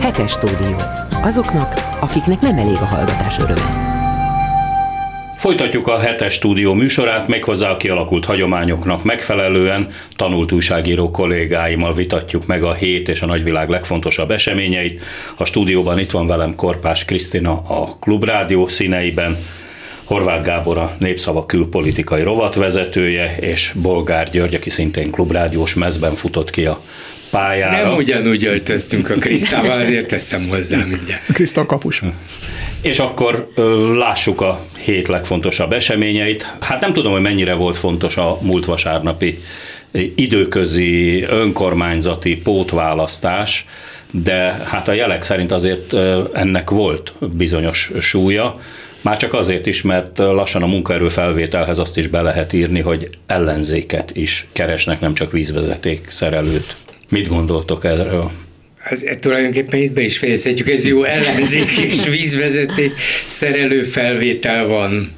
Hetes stúdió. Azoknak, akiknek nem elég a hallgatás öröme. Folytatjuk a hetes stúdió műsorát, méghozzá a kialakult hagyományoknak megfelelően tanult újságíró kollégáimmal vitatjuk meg a hét és a nagyvilág legfontosabb eseményeit. A stúdióban itt van velem Korpás Krisztina a Klubrádió színeiben, Horváth Gábor a Népszava külpolitikai rovatvezetője, és Bolgár György, aki szintén klubrádiós mezben futott ki a pályára. Nem ugyanúgy öltöztünk a Krisztával, azért teszem hozzá mindjárt. Kriszta kapus. És akkor lássuk a hét legfontosabb eseményeit. Hát nem tudom, hogy mennyire volt fontos a múlt vasárnapi időközi önkormányzati pótválasztás, de hát a jelek szerint azért ennek volt bizonyos súlya. Már csak azért is, mert lassan a munkaerő felvételhez azt is be lehet írni, hogy ellenzéket is keresnek, nem csak vízvezeték szerelőt. Mit gondoltok erről? Ez, tulajdonképpen itt be is fejezhetjük, ez jó ellenzék és vízvezeték szerelő felvétel van.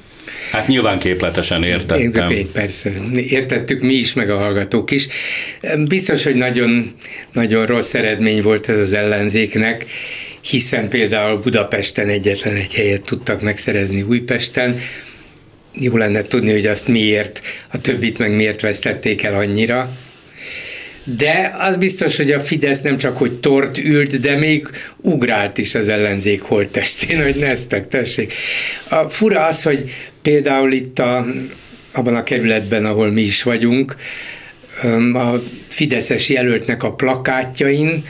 Hát nyilván képletesen értettem. Én, persze, értettük mi is, meg a hallgatók is. Biztos, hogy nagyon, nagyon rossz eredmény volt ez az ellenzéknek, hiszen például Budapesten egyetlen egy helyet tudtak megszerezni Újpesten, jó lenne tudni, hogy azt miért, a többit meg miért vesztették el annyira. De az biztos, hogy a Fidesz nem csak, hogy tort ült, de még ugrált is az ellenzék holttestén, hogy neztek, tessék. A fura az, hogy például itt a, abban a kerületben, ahol mi is vagyunk, a Fideszes jelöltnek a plakátjain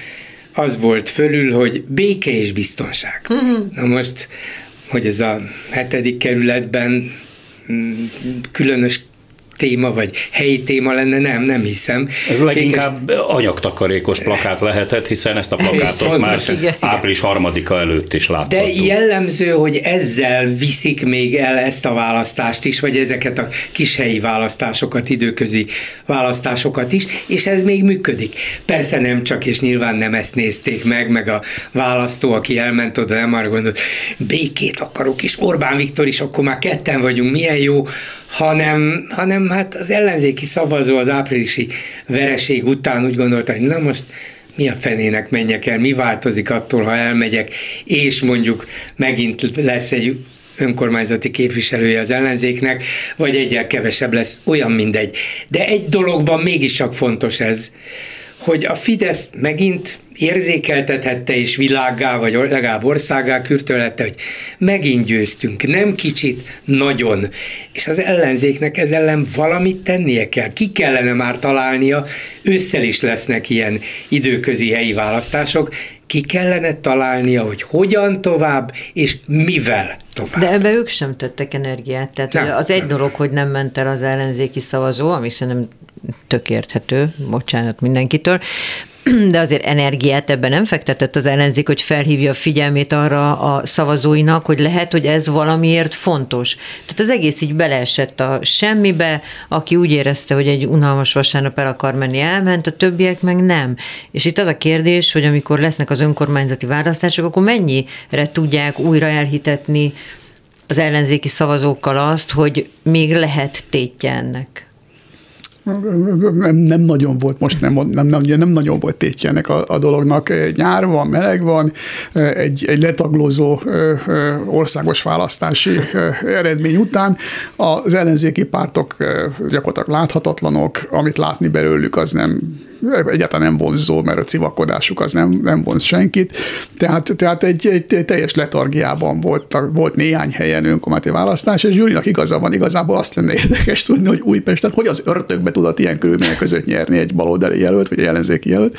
az volt fölül, hogy béke és biztonság. Uh-huh. Na most, hogy ez a hetedik kerületben különös téma, vagy helyi téma lenne, nem, nem hiszem. Ez leginkább Békes... anyagtakarékos plakát lehetett, hiszen ezt a plakátot Fontos, már igen. április harmadika előtt is láthattuk. De jellemző, hogy ezzel viszik még el ezt a választást is, vagy ezeket a kis helyi választásokat, időközi választásokat is, és ez még működik. Persze nem csak, és nyilván nem ezt nézték meg, meg a választó, aki elment oda, nem arra gondolt, békét akarok, és Orbán Viktor is, akkor már ketten vagyunk, milyen jó, hanem, hanem hát az ellenzéki szavazó az áprilisi vereség után úgy gondolta, hogy na most mi a fenének menjek el, mi változik attól, ha elmegyek, és mondjuk megint lesz egy önkormányzati képviselője az ellenzéknek, vagy egyel kevesebb lesz, olyan mindegy. De egy dologban mégis csak fontos ez, hogy a Fidesz megint érzékeltethette és világá, vagy legalább országá kürtölhette, hogy megint győztünk, nem kicsit, nagyon. És az ellenzéknek ez ellen valamit tennie kell. Ki kellene már találnia, ősszel is lesznek ilyen időközi helyi választások, ki kellene találnia, hogy hogyan tovább, és mivel tovább. De ebbe ők sem tettek energiát. Tehát nem, az egy nem. dolog, hogy nem ment el az ellenzéki szavazó, ami szerintem tök érthető, bocsánat mindenkitől, de azért energiát ebben nem fektetett az ellenzék, hogy felhívja a figyelmét arra a szavazóinak, hogy lehet, hogy ez valamiért fontos. Tehát az egész így beleesett a semmibe, aki úgy érezte, hogy egy unalmas vasárnap el akar menni, elment, a többiek meg nem. És itt az a kérdés, hogy amikor lesznek az önkormányzati választások, akkor mennyire tudják újra elhitetni az ellenzéki szavazókkal azt, hogy még lehet tétje ennek nem, nem nagyon volt most, nem, nem, nem, nem nagyon volt tétje ennek a, a dolognak. Nyár van, meleg van, egy, egy letaglózó országos választási eredmény után az ellenzéki pártok gyakorlatilag láthatatlanok, amit látni belőlük az nem egyáltalán nem vonzó, mert a civakodásuk az nem, nem vonz senkit. Tehát, tehát egy, egy teljes letargiában volt, volt néhány helyen önkormányzati választás, és Gyurinak igaza van, igazából azt lenne érdekes tudni, hogy Újpesten hogy az ördögbe tudott ilyen körülmények között nyerni egy baloldali jelölt, vagy egy ellenzéki jelölt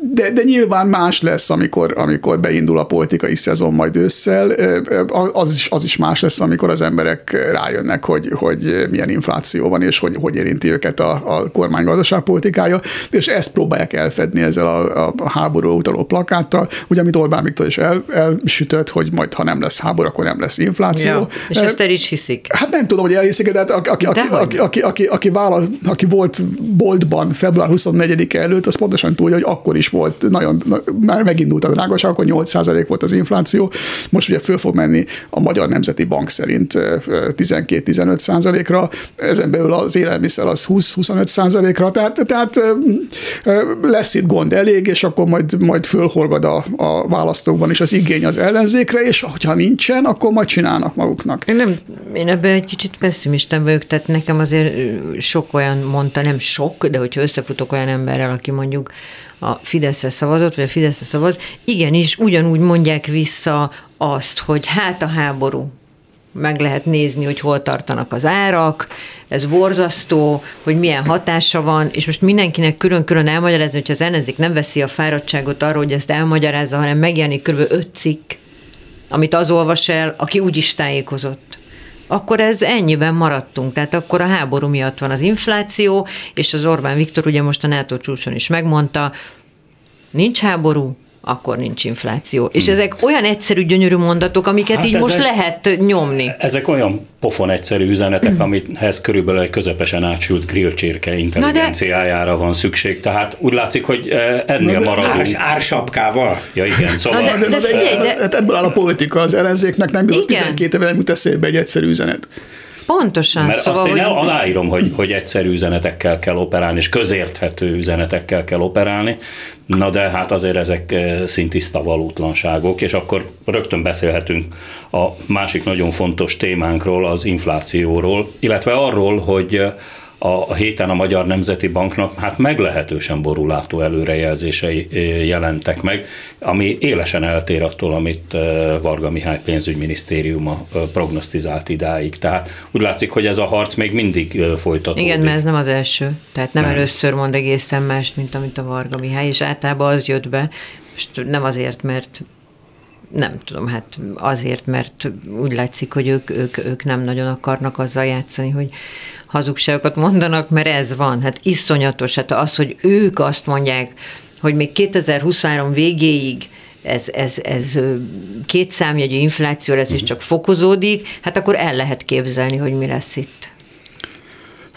de, de nyilván más lesz, amikor, amikor beindul a politikai szezon majd ősszel, az is, az is más lesz, amikor az emberek rájönnek, hogy, hogy milyen infláció van, és hogy, hogy érinti őket a, a kormány gazdaságpolitikája, és ezt próbálják elfedni ezzel a, a háború utaló plakáttal, ugye, amit Orbán Viktor is el, elsütött, hogy majd ha nem lesz háború, akkor nem lesz infláció. Ja, és ezt el is hiszik. Hát nem tudom, hogy elhiszik, de hát aki, aki, aki, aki, aki, aki, aki, vállal, aki volt boltban február 24-e előtt, az pontosan tudja, hogy akkor is volt volt, nagyon, már megindult a drágaság, akkor 8% volt az infláció, most ugye föl fog menni a Magyar Nemzeti Bank szerint 12-15% ra ezen belül az élelmiszer az 20-25% ra tehát, tehát lesz itt gond elég, és akkor majd, majd fölhorgad a, a választókban is az igény az ellenzékre, és ha nincsen, akkor majd csinálnak maguknak. Én, nem, én ebben egy kicsit pessimisten vagyok, tehát nekem azért sok olyan mondta, nem sok, de hogyha összefutok olyan emberrel, aki mondjuk a Fideszre szavazott, vagy a Fideszre szavaz, igenis ugyanúgy mondják vissza azt, hogy hát a háború, meg lehet nézni, hogy hol tartanak az árak, ez borzasztó, hogy milyen hatása van, és most mindenkinek külön-külön elmagyarázni, hogyha az ellenzék nem veszi a fáradtságot arról, hogy ezt elmagyarázza, hanem megjelenik kb. öt cikk, amit az olvas el, aki úgy is tájékozott akkor ez ennyiben maradtunk. Tehát akkor a háború miatt van az infláció, és az Orbán Viktor ugye most a NATO csúcson is megmondta, nincs háború, akkor nincs infláció. És hmm. ezek olyan egyszerű, gyönyörű mondatok, amiket hát így ezek, most lehet nyomni. Ezek olyan pofon egyszerű üzenetek, hmm. amithez körülbelül egy közepesen átsült grillcsirke intelligenciájára van szükség. Tehát úgy látszik, hogy eh, ennél maradunk. Árs, ársapkával. Ja, igen. Szóval... Na de, de, de, de, de, de, ebből áll a politika az ellenzéknek, nem 12 éve nem jut eszébe egy egyszerű üzenet. Pontosan. Mert szóval, azt én hogy... aláírom, hogy, hogy egyszerű üzenetekkel kell operálni, és közérthető üzenetekkel kell operálni, na de hát azért ezek eh, szintiszta valótlanságok, és akkor rögtön beszélhetünk a másik nagyon fontos témánkról, az inflációról, illetve arról, hogy a héten a Magyar Nemzeti Banknak hát meglehetősen borulátó előrejelzései jelentek meg, ami élesen eltér attól, amit Varga Mihály pénzügyminisztériuma prognosztizált idáig. Tehát úgy látszik, hogy ez a harc még mindig folytatódik. Igen, mert ez nem az első. Tehát nem, nem. először mond egészen mást, mint amit a Varga Mihály, és általában az jött be, most nem azért, mert nem tudom, hát azért, mert úgy látszik, hogy ők, ők, ők nem nagyon akarnak azzal játszani, hogy hazugságokat mondanak, mert ez van. Hát iszonyatos. Hát az, hogy ők azt mondják, hogy még 2023 végéig ez, ez, ez két számjegyű infláció lesz, és mhm. csak fokozódik, hát akkor el lehet képzelni, hogy mi lesz itt.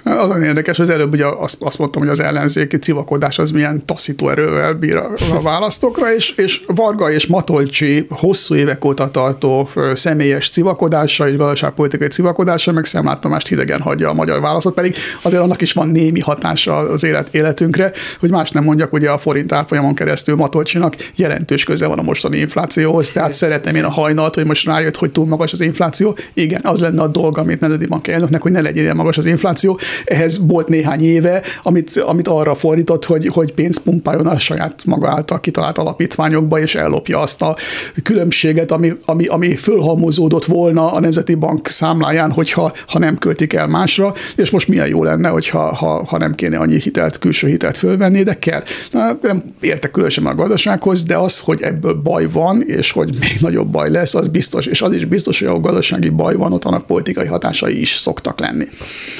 Azon érdekes, az előbb ugye azt, azt mondtam, hogy az ellenzéki civakodás az milyen taszító erővel bír a, a választókra, és, és Varga és Matolcsi hosszú évek óta tartó személyes civakodása és gazdaságpolitikai civakodása meg szemlátomást hidegen hagyja a magyar választot, pedig azért annak is van némi hatása az élet, életünkre, hogy más nem mondjak, ugye a forint árfolyamon keresztül Matolcsinak jelentős köze van a mostani inflációhoz, tehát szeretem én a hajnalt, hogy most rájött, hogy túl magas az infláció. Igen, az lenne a dolga, amit Nemzeti Bank elnöknek, hogy ne legyen ilyen magas az infláció, ehhez volt néhány éve, amit, amit arra fordított, hogy, hogy pénzt pumpáljon a saját maga által kitalált alapítványokba, és ellopja azt a különbséget, ami, ami, ami fölhalmozódott volna a Nemzeti Bank számláján, hogyha ha nem költik el másra, és most milyen jó lenne, hogyha ha, ha nem kéne annyi hitelt, külső hitelt fölvenni, de kell. Na, nem értek különösen a gazdasághoz, de az, hogy ebből baj van, és hogy még nagyobb baj lesz, az biztos, és az is biztos, hogy a gazdasági baj van, ott annak politikai hatásai is szoktak lenni.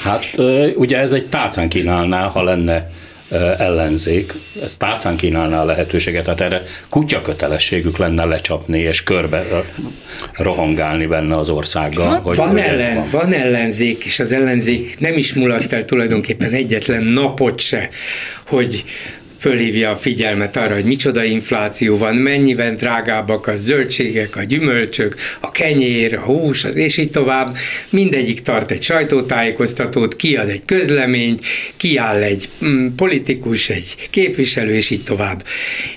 Hát ugye ez egy tálcán kínálná, ha lenne ellenzék, ez tálcán kínálná a lehetőséget, tehát erre kutya kötelességük lenne lecsapni és körbe rohangálni benne az országgal. Hát, hogy van, ellen, van. van ellenzék, és az ellenzék nem is mulaszt el tulajdonképpen egyetlen napot se, hogy fölhívja a figyelmet arra, hogy micsoda infláció van, mennyiben drágábbak a zöldségek, a gyümölcsök, a kenyér, a hús, az és így tovább. Mindegyik tart egy sajtótájékoztatót, kiad egy közleményt, kiáll egy mm, politikus, egy képviselő, és így tovább.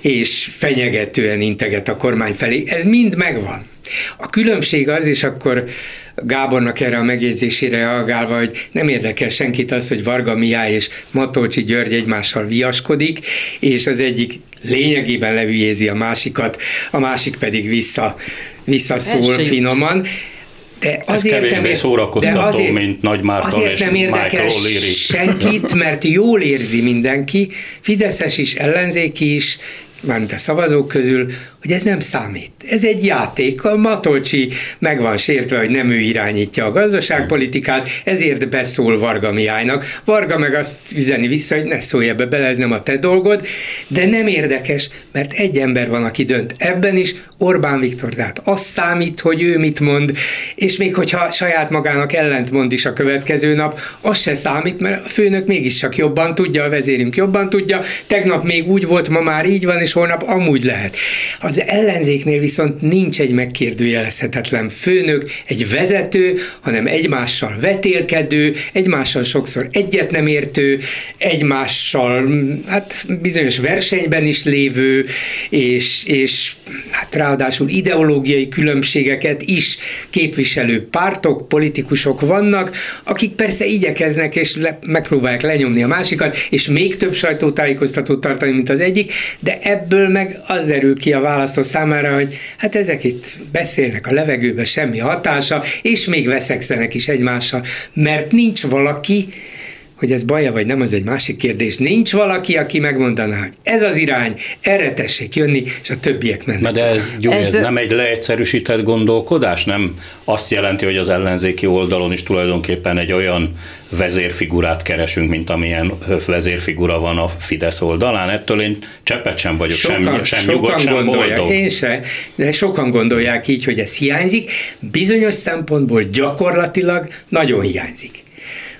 És fenyegetően integet a kormány felé. Ez mind megvan. A különbség az, és akkor Gábornak erre a megjegyzésére reagálva, hogy nem érdekel senkit az, hogy Varga Mihály és Matolcsi György egymással viaskodik, és az egyik lényegében levülyézi a másikat, a másik pedig vissza, visszaszól Esély. finoman. De azért Ez nem ér, szórakoztató, de azért, mint Nagy Márton Azért nem érdekel senkit, mert jól érzi mindenki, Fideszes is, ellenzéki is, mármint a szavazók közül, hogy ez nem számít. Ez egy játék. A Matolcsi meg van sértve, hogy nem ő irányítja a gazdaságpolitikát, ezért beszól Varga Mihálynak. Varga meg azt üzeni vissza, hogy ne szólj ebbe bele, ez nem a te dolgod, de nem érdekes, mert egy ember van, aki dönt ebben is, Orbán Viktor, tehát az számít, hogy ő mit mond, és még hogyha saját magának ellent mond is a következő nap, az se számít, mert a főnök mégis csak jobban tudja, a vezérünk jobban tudja, tegnap még úgy volt, ma már így van, és holnap amúgy lehet. Az ellenzéknél viszont nincs egy megkérdőjelezhetetlen főnök, egy vezető, hanem egymással vetélkedő, egymással sokszor egyet nem értő, egymással hát bizonyos versenyben is lévő, és, és hát ráadásul ideológiai különbségeket is képviselő pártok, politikusok vannak, akik persze igyekeznek és le, megpróbálják lenyomni a másikat, és még több sajtótájékoztatót tartani, mint az egyik, de ebből meg az derül ki a választó számára, hogy hát ezek itt beszélnek a levegőbe, semmi hatása, és még veszekszenek is egymással, mert nincs valaki, hogy ez baja vagy nem, az egy másik kérdés. Nincs valaki, aki megmondaná, hogy ez az irány, erre tessék jönni, és a többiek mennek. Na de ez, Gyuri, ez, ez nem egy leegyszerűsített gondolkodás? Nem azt jelenti, hogy az ellenzéki oldalon is tulajdonképpen egy olyan vezérfigurát keresünk, mint amilyen vezérfigura van a Fidesz oldalán. Ettől én cseppet sem vagyok, sokan, sem, sem sokan nyugodt, sem gondolják, boldog. Én se, de sokan gondolják így, hogy ez hiányzik. Bizonyos szempontból gyakorlatilag nagyon hiányzik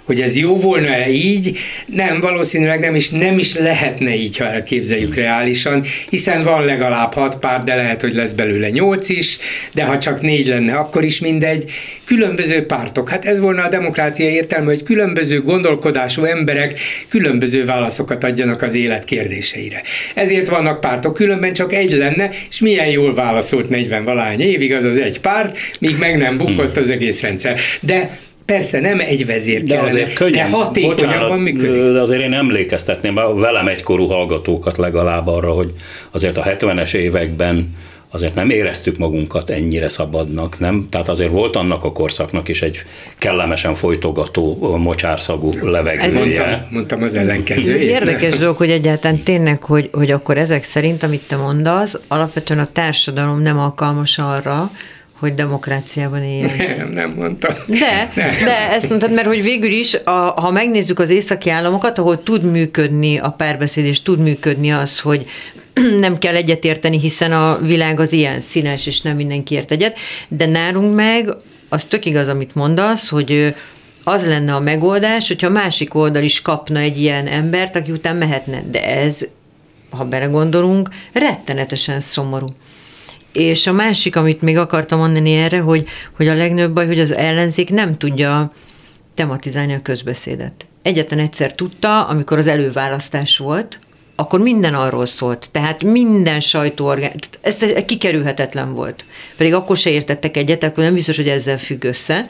hogy ez jó volna-e így, nem, valószínűleg nem is, nem is lehetne így, ha elképzeljük reálisan, hiszen van legalább hat pár, de lehet, hogy lesz belőle nyolc is, de ha csak négy lenne, akkor is mindegy. Különböző pártok, hát ez volna a demokrácia értelme, hogy különböző gondolkodású emberek különböző válaszokat adjanak az élet kérdéseire. Ezért vannak pártok, különben csak egy lenne, és milyen jól válaszolt 40 valány évig az az egy párt, míg meg nem bukott az egész rendszer. De Persze nem egy vezér de kellene, azért könnyen, de hatékonyabban működik. De azért én emlékeztetném velem egykorú hallgatókat legalább arra, hogy azért a 70-es években azért nem éreztük magunkat ennyire szabadnak, nem? Tehát azért volt annak a korszaknak is egy kellemesen folytogató, mocsárszagú levegője. Mondtam, mondtam az ellenkező. Érdekes dolog, hogy egyáltalán tényleg, hogy, hogy akkor ezek szerint, amit te mondasz, alapvetően a társadalom nem alkalmas arra, hogy demokráciában éljen. Nem, nem mondtam. De, nem. de ezt mondtad, mert hogy végül is, a, ha megnézzük az északi államokat, ahol tud működni a párbeszéd, és tud működni az, hogy nem kell egyetérteni, hiszen a világ az ilyen színes, és nem mindenki ért egyet, de nálunk meg az tök igaz, amit mondasz, hogy az lenne a megoldás, hogyha a másik oldal is kapna egy ilyen embert, aki után mehetne. De ez, ha belegondolunk, rettenetesen szomorú. És a másik, amit még akartam mondani erre, hogy, hogy a legnagyobb baj, hogy az ellenzék nem tudja tematizálni a közbeszédet. Egyetlen egyszer tudta, amikor az előválasztás volt, akkor minden arról szólt. Tehát minden sajtóorgán, ez kikerülhetetlen volt. Pedig akkor se értettek egyet, akkor nem biztos, hogy ezzel függ össze.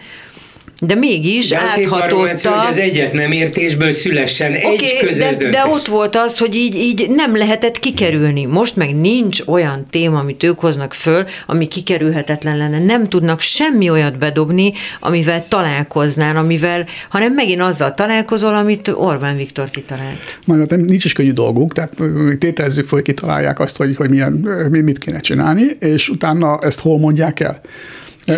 De mégis de áthatotta. hogy az egyet nem értésből szülessen okay, egy közös de, döntés. de ott volt az, hogy így, így nem lehetett kikerülni. Most meg nincs olyan téma, amit ők hoznak föl, ami kikerülhetetlen lenne. Nem tudnak semmi olyat bedobni, amivel találkoznál, amivel, hanem megint azzal találkozol, amit Orbán Viktor kitalált. Majd hát nincs is könnyű dolguk, tehát tételezzük fel, hogy kitalálják azt, hogy, hogy milyen, mit kéne csinálni, és utána ezt hol mondják el.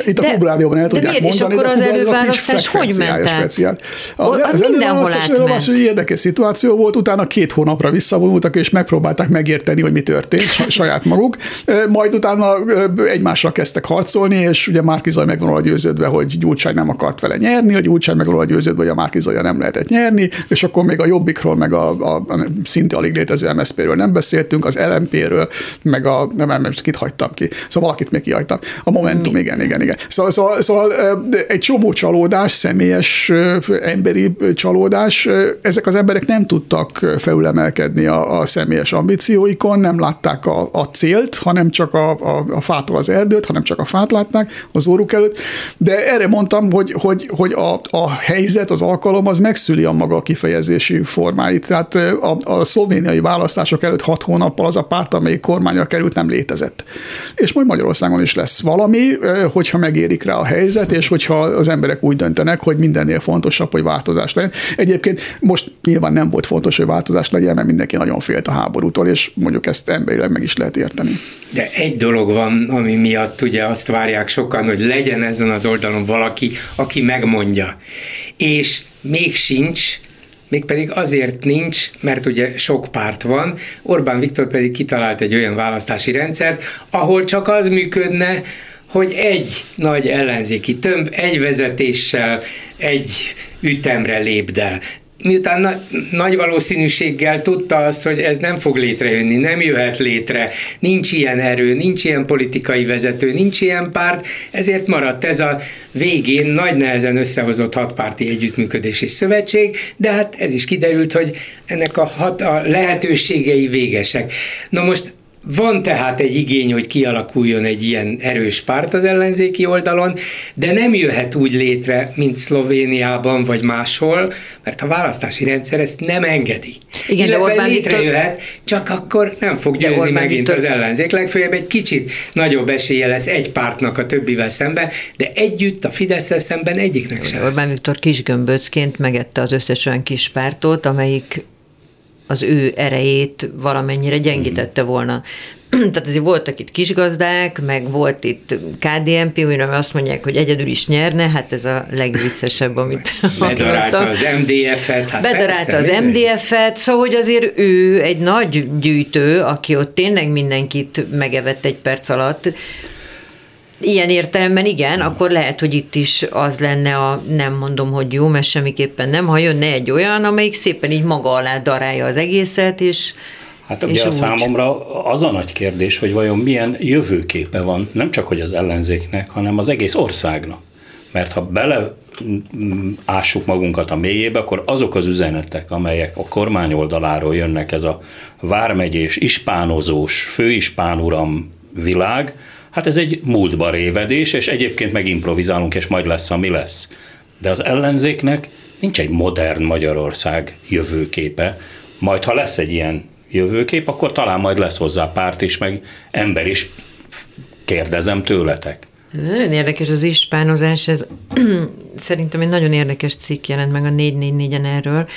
Itt a Klubrádióban el tudják miért? mondani, és akkor az előválasztás hogy ment speciál. Az, az előválasztás előválasztás egy érdekes szituáció volt, utána két hónapra visszavonultak, és megpróbálták megérteni, hogy mi történt saját maguk. Majd utána egymásra kezdtek harcolni, és ugye Márkizaj meg van győződve, hogy Gyurcsány nem akart vele nyerni, a Gyurcsány meg van győződve, hogy a Márkizaja nem lehetett nyerni, és akkor még a Jobbikról, meg a, a, a szinte alig létező MSZP-ről nem beszéltünk, az LMP-ről, meg a, nem, nem, nem, kit hagytam ki. Szóval valakit még kihagytam. A Momentum, igen, igen igen, igen. Szóval, szóval, szóval egy csomó csalódás, személyes emberi csalódás, ezek az emberek nem tudtak felülemelkedni a, a személyes ambícióikon, nem látták a, a célt, hanem csak a, a, a fától az erdőt, hanem csak a fát látták az óruk előtt. De erre mondtam, hogy, hogy, hogy a, a helyzet, az alkalom az megszüli a maga kifejezési formáit. Tehát a, a szlovéniai választások előtt hat hónappal az a párt, amelyik kormányra került, nem létezett. És majd Magyarországon is lesz valami, hogy hogyha megérik rá a helyzet, és hogyha az emberek úgy döntenek, hogy mindennél fontosabb, hogy változás legyen. Egyébként most nyilván nem volt fontos, hogy változás legyen, mert mindenki nagyon félt a háborútól, és mondjuk ezt emberileg meg is lehet érteni. De egy dolog van, ami miatt ugye azt várják sokan, hogy legyen ezen az oldalon valaki, aki megmondja. És még sincs, mégpedig azért nincs, mert ugye sok párt van, Orbán Viktor pedig kitalált egy olyan választási rendszert, ahol csak az működne, hogy egy nagy ellenzéki tömb egy vezetéssel, egy ütemre lépdel miután na, nagy valószínűséggel tudta azt, hogy ez nem fog létrejönni, nem jöhet létre, nincs ilyen erő, nincs ilyen politikai vezető, nincs ilyen párt, ezért maradt ez a végén nagy nehezen összehozott hatpárti együttműködési szövetség, de hát ez is kiderült, hogy ennek a, hat, a lehetőségei végesek. Na most van tehát egy igény, hogy kialakuljon egy ilyen erős párt az ellenzéki oldalon, de nem jöhet úgy létre, mint Szlovéniában vagy máshol, mert a választási rendszer ezt nem engedi. Igen, Illetve de létrejöhet, Viktor... csak akkor nem fog győzni megint Viktor... az ellenzék. Legfeljebb egy kicsit nagyobb esélye lesz egy pártnak a többivel szemben, de együtt a fidesz szemben egyiknek sem. Orbán Viktor kisgömböcként megette az összes olyan kis pártot, amelyik az ő erejét valamennyire gyengítette volna. Tehát azért voltak itt kisgazdák, meg volt itt KDNP, amire azt mondják, hogy egyedül is nyerne, hát ez a legviccesebb, amit Bedarálta az MDF-et. Hát Bedarálta persze, az MDF-et, szóval hogy azért ő egy nagy gyűjtő, aki ott tényleg mindenkit megevett egy perc alatt, Ilyen értelemben igen, akkor lehet, hogy itt is az lenne a, nem mondom, hogy jó, mert semmiképpen nem, ha jönne egy olyan, amelyik szépen így maga alá darálja az egészet, és Hát ugye és a úgy... számomra az a nagy kérdés, hogy vajon milyen jövőképe van, nem csak hogy az ellenzéknek, hanem az egész országnak. Mert ha bele ássuk magunkat a mélyébe, akkor azok az üzenetek, amelyek a kormány oldaláról jönnek, ez a vármegyés, ispánozós, főispánuram világ, Hát ez egy múltba révedés, és egyébként meg improvizálunk, és majd lesz, ami lesz. De az ellenzéknek nincs egy modern Magyarország jövőképe. Majd, ha lesz egy ilyen jövőkép, akkor talán majd lesz hozzá párt is, meg ember is. Kérdezem tőletek. Nagyon érdekes az ispánozás, ez szerintem egy nagyon érdekes cikk jelent meg a 444-en erről,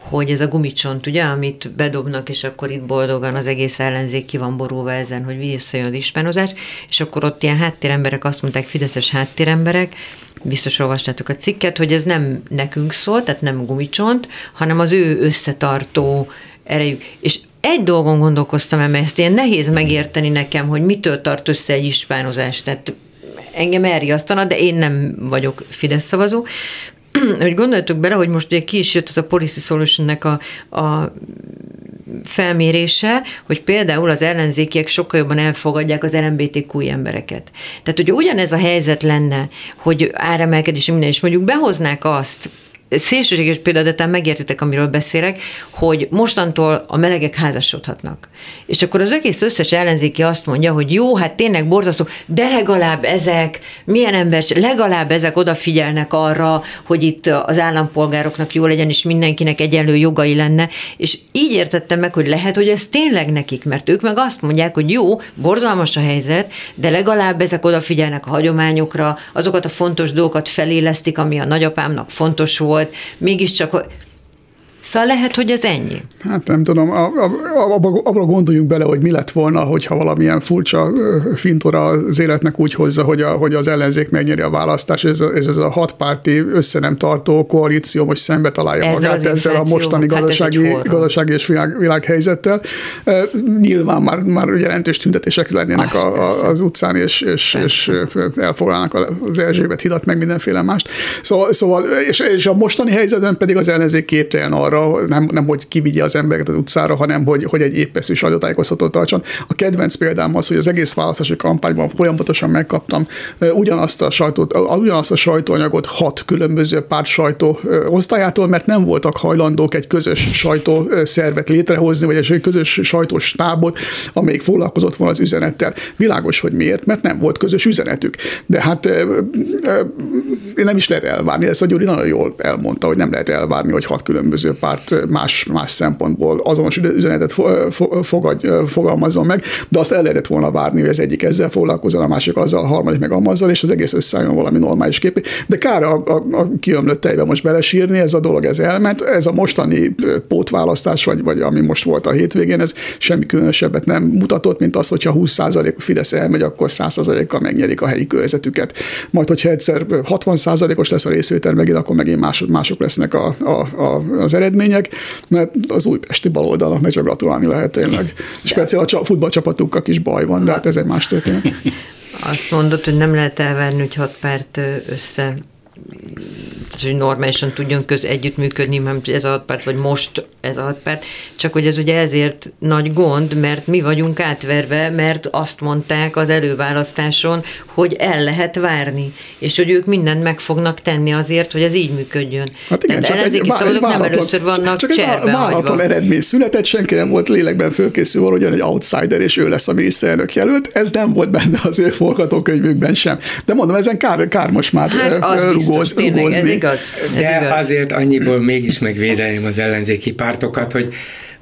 hogy ez a gumicsont, ugye, amit bedobnak, és akkor itt boldogan az egész ellenzék ki van borulva ezen, hogy visszajön az ispánozás, és akkor ott ilyen háttéremberek azt mondták, fideszes háttéremberek, biztos olvastátok a cikket, hogy ez nem nekünk szól, tehát nem gumicsont, hanem az ő összetartó erejük. És egy dolgon gondolkoztam, mert ezt ilyen nehéz megérteni nekem, hogy mitől tart össze egy ispánozás, tehát engem elriasztana, de én nem vagyok Fidesz szavazó, hogy gondoljatok bele, hogy most ugye ki is jött az a Policy Solution-nek a, a felmérése, hogy például az ellenzékiek sokkal jobban elfogadják az LMBTQ embereket. Tehát, hogy ugyanez a helyzet lenne, hogy áremelkedés minden, és mondjuk behoznák azt, szélsőséges példa, de talán megértitek, amiről beszélek, hogy mostantól a melegek házasodhatnak. És akkor az egész összes ellenzéki azt mondja, hogy jó, hát tényleg borzasztó, de legalább ezek, milyen ember, legalább ezek odafigyelnek arra, hogy itt az állampolgároknak jó legyen, és mindenkinek egyenlő jogai lenne. És így értettem meg, hogy lehet, hogy ez tényleg nekik, mert ők meg azt mondják, hogy jó, borzalmas a helyzet, de legalább ezek odafigyelnek a hagyományokra, azokat a fontos dolgokat felélesztik, ami a nagyapámnak fontos volt, volt, mégiscsak Szóval lehet, hogy ez ennyi. Hát nem tudom, abba, abba gondoljunk bele, hogy mi lett volna, hogyha valamilyen furcsa fintora az életnek úgy hozza, hogy, a, hogy az ellenzék megnyeri a választást, és ez a, ez a hatpárti össze nem tartó koalíció most szembe találja ez magát ezzel a mostani hát gazdasági, gazdasági és világ, világhelyzettel. Nyilván már, már jelentős tüntetések lennének a, a, az utcán, és, és, és elfoglalnak az Erzsébet hidat, meg mindenféle mást. Szóval, szóval és, és a mostani helyzetben pedig az ellenzék képtelen arra, nem, nem hogy kivigye az embereket az utcára, hanem hogy, hogy egy épeszű sajtótájékoztatót tartson. A kedvenc példám az, hogy az egész választási kampányban folyamatosan megkaptam ugyanazt a, sajtót, ugyanazt a sajtóanyagot hat különböző párt sajtó osztályától, mert nem voltak hajlandók egy közös sajtó szervet létrehozni, vagy egy közös sajtós tábot, amelyik foglalkozott volna az üzenettel. Világos, hogy miért, mert nem volt közös üzenetük. De hát nem is lehet elvárni, ezt a Gyuri nagyon jól elmondta, hogy nem lehet elvárni, hogy hat különböző párt párt más, más szempontból azonos üzenetet fogadj, fogalmazzon meg, de azt el lehetett volna várni, hogy az egyik ezzel foglalkozol, a másik azzal, a harmadik meg amazzal, és az egész összeálljon valami normális kép. De kár a, a, a kiömlött tejbe most belesírni, ez a dolog ez elment. Ez a mostani pótválasztás, vagy, vagy ami most volt a hétvégén, ez semmi különösebbet nem mutatott, mint az, hogyha 20% a Fidesz elmegy, akkor 100%-kal megnyerik a helyi körzetüket. Majd, hogyha egyszer 60%-os lesz a részvétel megint, akkor megint mások, mások lesznek a, a, a, az eredmények, mert az újpesti baloldalnak meg csak gratulálni lehet tényleg. Speciál a futballcsapatukkal is baj van, de hát ez egy más történet. Azt mondod, hogy nem lehet elvenni, hogy hat párt össze hogy normálisan tudjon köz együttműködni, mert ez a párt, vagy most ez a párt, csak hogy ez ugye ezért nagy gond, mert mi vagyunk átverve, mert azt mondták az előválasztáson, hogy el lehet várni, és hogy ők mindent meg fognak tenni azért, hogy ez így működjön. Hát igen, Tehát csak egy, egy nem először vannak csak, egy váratlan eredmény született, senki nem volt lélekben fölkészülve, hogy egy outsider, és ő lesz a miniszterelnök jelölt. Ez nem volt benne az ő forgatókönyvükben sem. De mondom, ezen kár, kár most már hát rugóz, tényleg, rugózni. Ez igaz, ez De igaz. azért annyiból mégis megvédeném az ellenzéki pártokat, hogy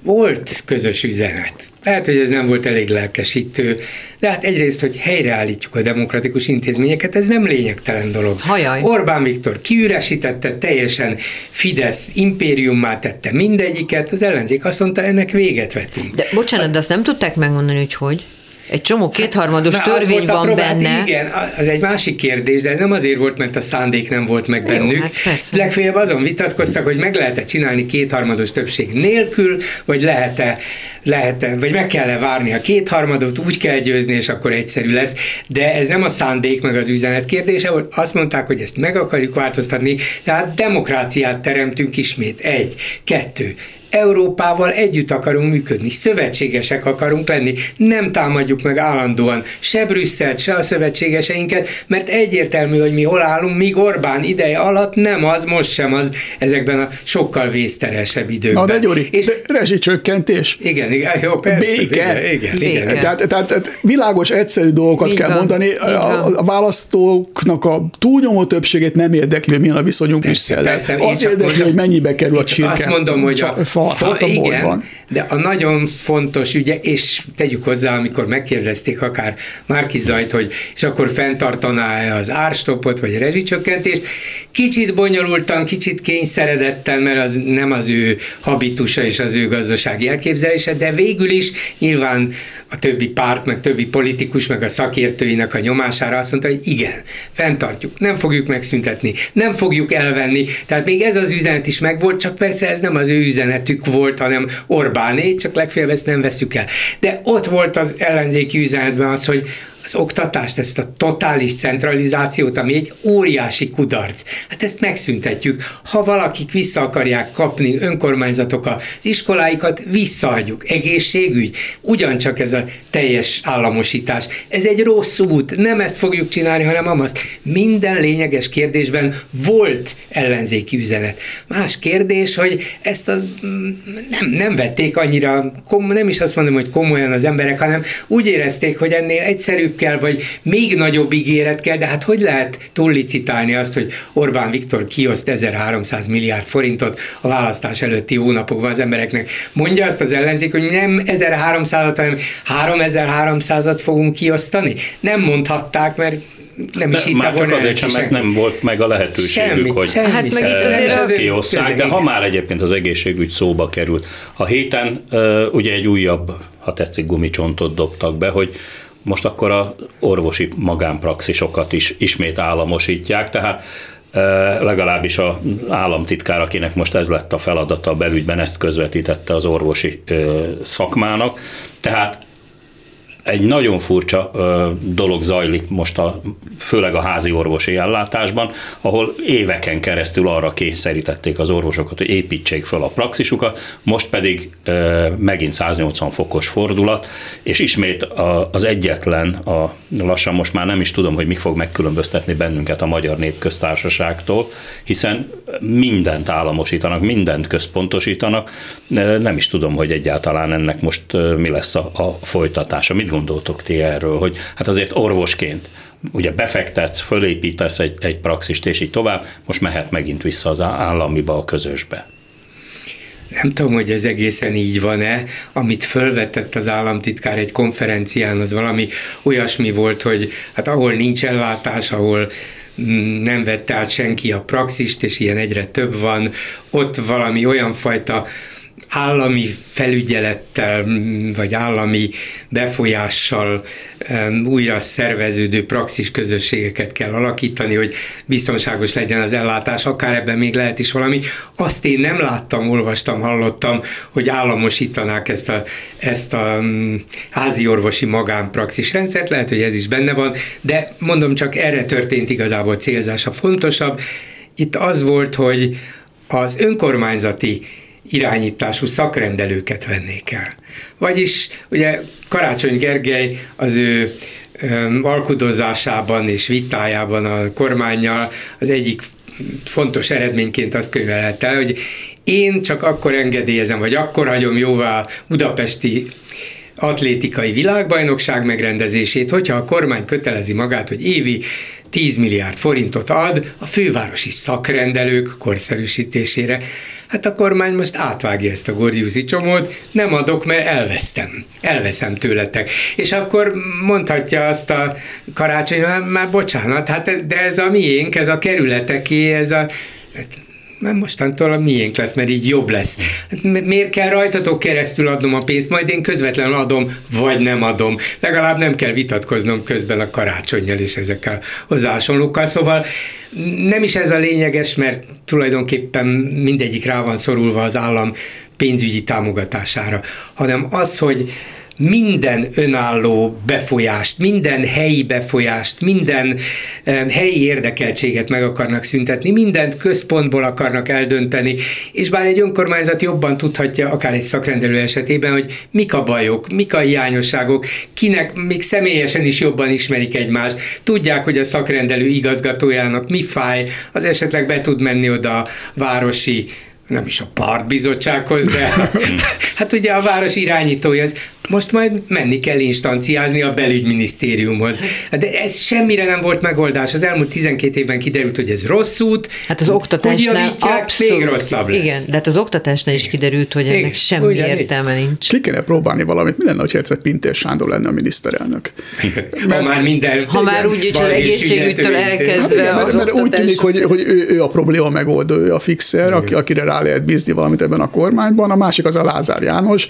volt közös üzenet. Lehet, hogy ez nem volt elég lelkesítő, de hát egyrészt, hogy helyreállítjuk a demokratikus intézményeket, ez nem lényegtelen dolog. Hajaj. Orbán Viktor kiüresítette, teljesen Fidesz impériummá tette mindegyiket, az ellenzék azt mondta, ennek véget vetünk. De bocsánat, de azt nem tudták megmondani, hogy hogy? Egy csomó kétharmados hát, törvény van próbált, benne. Igen, az egy másik kérdés, de ez nem azért volt, mert a szándék nem volt meg bennük. Jó, hát Legfeljebb azon vitatkoztak, hogy meg lehet-e csinálni kétharmados többség nélkül, vagy lehet-e lehet vagy meg kell-e várni a kétharmadot, úgy kell győzni, és akkor egyszerű lesz, de ez nem a szándék meg az üzenet kérdése, volt azt mondták, hogy ezt meg akarjuk változtatni, tehát demokráciát teremtünk ismét. Egy, kettő, Európával együtt akarunk működni, szövetségesek akarunk lenni, nem támadjuk meg állandóan se Brüsszelt, se a szövetségeseinket, mert egyértelmű, hogy mi hol állunk, míg Orbán ideje alatt nem az, most sem az ezekben a sokkal vészteresebb időkben. Na de Gyuri, és rezsicsökkentés. Igen, igen, jó, persze. Béke. Igen, igen, Béke. igen. Tehát, tehát, tehát világos, egyszerű dolgokat Így kell van. mondani. A, a választóknak a túlnyomó többségét nem érdekli, milyen a viszonyunk Brüsszellel. Az érdekli, hogy mennyibe kerül a csirke. Azt mondom, hogy a, fa, fa, a igen, de a nagyon fontos ügye, és tegyük hozzá, amikor megkérdezték akár Márki Zajt, hogy és akkor fenntartaná-e az árstopot, vagy rezsicsökkentést, kicsit bonyolultan, kicsit kényszeredetten, mert az nem az ő habitusa és az ő gazdasági elképzelése, de végül is nyilván a többi párt, meg többi politikus, meg a szakértőinek a nyomására azt mondta, hogy igen, fenntartjuk, nem fogjuk megszüntetni, nem fogjuk elvenni. Tehát még ez az üzenet is megvolt, csak persze ez nem az ő üzenetük volt, hanem Orbáné, csak legfeljebb ezt nem veszük el. De ott volt az ellenzéki üzenetben az, hogy az oktatást, ezt a totális centralizációt, ami egy óriási kudarc. Hát ezt megszüntetjük. Ha valakik vissza akarják kapni önkormányzatok az iskoláikat, visszaadjuk. Egészségügy, ugyancsak ez a teljes államosítás. Ez egy rossz út, nem ezt fogjuk csinálni, hanem amazt. Minden lényeges kérdésben volt ellenzéki üzenet. Más kérdés, hogy ezt a, nem, nem vették annyira, nem is azt mondom, hogy komolyan az emberek, hanem úgy érezték, hogy ennél egyszerűbb kell, vagy még nagyobb ígéret kell, de hát hogy lehet túllicitálni azt, hogy Orbán Viktor kioszt 1300 milliárd forintot a választás előtti hónapokban az embereknek. Mondja azt az ellenzék, hogy nem 1300-at, hanem 3300-at fogunk kiosztani? Nem mondhatták, mert nem is itt csak azért sem, mert nem volt meg a lehetőségük, semmi, hogy semmi, hát meg itt ezt kiosszák, de ha már egyébként az egészségügy szóba került. A héten uh, ugye egy újabb, ha tetszik, gumicsontot dobtak be, hogy most akkor a orvosi magánpraxisokat is ismét államosítják, tehát legalábbis a államtitkár, akinek most ez lett a feladata a belügyben, ezt közvetítette az orvosi szakmának. Tehát egy nagyon furcsa dolog zajlik most a, főleg a házi orvosi ellátásban, ahol éveken keresztül arra kényszerítették az orvosokat, hogy építsék fel a praxisukat, most pedig megint 180 fokos fordulat, és ismét az egyetlen, a, lassan most már nem is tudom, hogy mi fog megkülönböztetni bennünket a Magyar Népköztársaságtól, hiszen mindent államosítanak, mindent központosítanak, nem is tudom, hogy egyáltalán ennek most mi lesz a, a folytatása. Mit gondoltok ti erről, hogy hát azért orvosként ugye befektetsz, fölépítesz egy, egy praxist, és így tovább, most mehet megint vissza az államiba, a közösbe. nem tudom, hogy ez egészen így van-e, amit fölvetett az államtitkár egy konferencián, az valami olyasmi volt, hogy hát ahol nincs ellátás, ahol nem vette át senki a praxist, és ilyen egyre több van, ott valami olyan fajta állami felügyelettel, vagy állami befolyással újra szerveződő praxis közösségeket kell alakítani, hogy biztonságos legyen az ellátás, akár ebben még lehet is valami. Azt én nem láttam, olvastam, hallottam, hogy államosítanák ezt a, ezt a házi orvosi magánpraxis rendszert, lehet, hogy ez is benne van, de mondom, csak erre történt igazából célzás. A fontosabb itt az volt, hogy az önkormányzati irányítású szakrendelőket vennék el. Vagyis ugye Karácsony Gergely az ő alkudozásában és vitájában a kormányjal az egyik fontos eredményként azt könyvelhet el, hogy én csak akkor engedélyezem, vagy akkor hagyom jóvá budapesti atlétikai világbajnokság megrendezését, hogyha a kormány kötelezi magát, hogy évi 10 milliárd forintot ad a fővárosi szakrendelők korszerűsítésére. Hát a kormány most átvágja ezt a gordiuszi csomót, nem adok, mert elvesztem. Elveszem tőletek. És akkor mondhatja azt a karácsony, már bocsánat, hát de ez a miénk, ez a kerületeké, ez a mostantól a miénk lesz, mert így jobb lesz. Hát miért kell rajtatok keresztül adnom a pénzt, majd én közvetlenül adom, vagy nem adom. Legalább nem kell vitatkoznom közben a karácsonyjal és ezekkel hozzásolókkal. Szóval nem is ez a lényeges, mert tulajdonképpen mindegyik rá van szorulva az állam pénzügyi támogatására, hanem az, hogy minden önálló befolyást, minden helyi befolyást, minden helyi érdekeltséget meg akarnak szüntetni, mindent központból akarnak eldönteni, és bár egy önkormányzat jobban tudhatja, akár egy szakrendelő esetében, hogy mik a bajok, mik a hiányosságok, kinek még személyesen is jobban ismerik egymást, tudják, hogy a szakrendelő igazgatójának mi fáj, az esetleg be tud menni oda a városi nem is a partbizottsághoz, de hát ugye a város irányítója, az most majd menni kell instanciázni a belügyminisztériumhoz. De ez semmire nem volt megoldás. Az elmúlt 12 évben kiderült, hogy ez rossz út. Hát az oktatásnál abszolút, még rosszabb lesz. Igen, de hát az oktatásnál is kiderült, hogy ennek igen, semmi ugyan, értelme nincs. Ki kéne próbálni valamit. Mi lenne, ha egyszer Pintér Sándor lenne a miniszterelnök? Mert, ha már minden... Ha már úgy, hogy az egészségügytől elkezdve hát igen, mert, mert úgy tűnik, hogy, hogy ő, ő, a probléma megoldó, ő a fixer, aki, akire rá lehet bízni valamit ebben a kormányban. A másik az a Lázár János.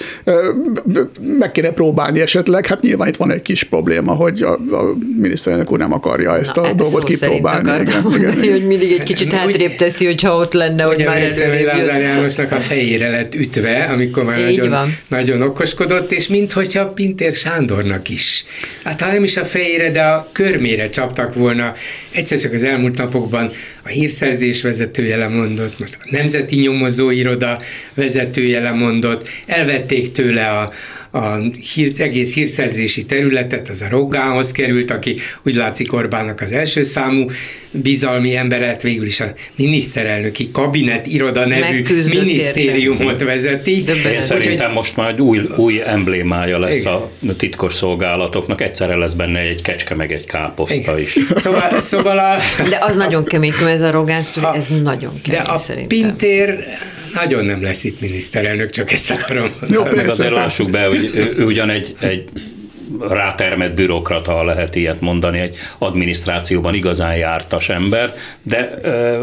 Meg meg kéne próbálni esetleg. Hát nyilván itt van egy kis probléma, hogy a, a miniszterelnök úr nem akarja ezt Na, a dolgot kipróbálni. Igen, igen, igen. hogy mindig egy kicsit hátrébb teszi, hogyha ott lenne, hogy már előrébb Lázár Jánosnak a fejére lett ütve, amikor már nagyon, nagyon okoskodott, és minthogyha Pintér Sándornak is. Hát ha nem is a fejére, de a körmére csaptak volna. Egyszer csak az elmúlt napokban a hírszerzés vezetője lemondott, most a Nemzeti Nyomozóiroda vezetője lemondott, elvették tőle a, a hír, egész hírszerzési területet, az a Rogához került, aki úgy látszik Orbánnak az első számú bizalmi emberet, végül is a miniszterelnöki kabinet iroda nevű minisztériumot érte. vezeti. Én szerintem most már egy új, új emblémája lesz igen. a titkos szolgálatoknak, egyszerre lesz benne egy kecske meg egy káposzta igen. is. Szóval, szóval a, De az nagyon kemény, ez a rogász, ez nagyon kemény De a szerintem. Pintér nagyon nem lesz itt miniszterelnök, csak ezt akarom. Jó, meg azért lássuk be, hogy ő, ugyan egy, egy rátermett bürokrata, ha lehet ilyet mondani, egy adminisztrációban igazán jártas ember, de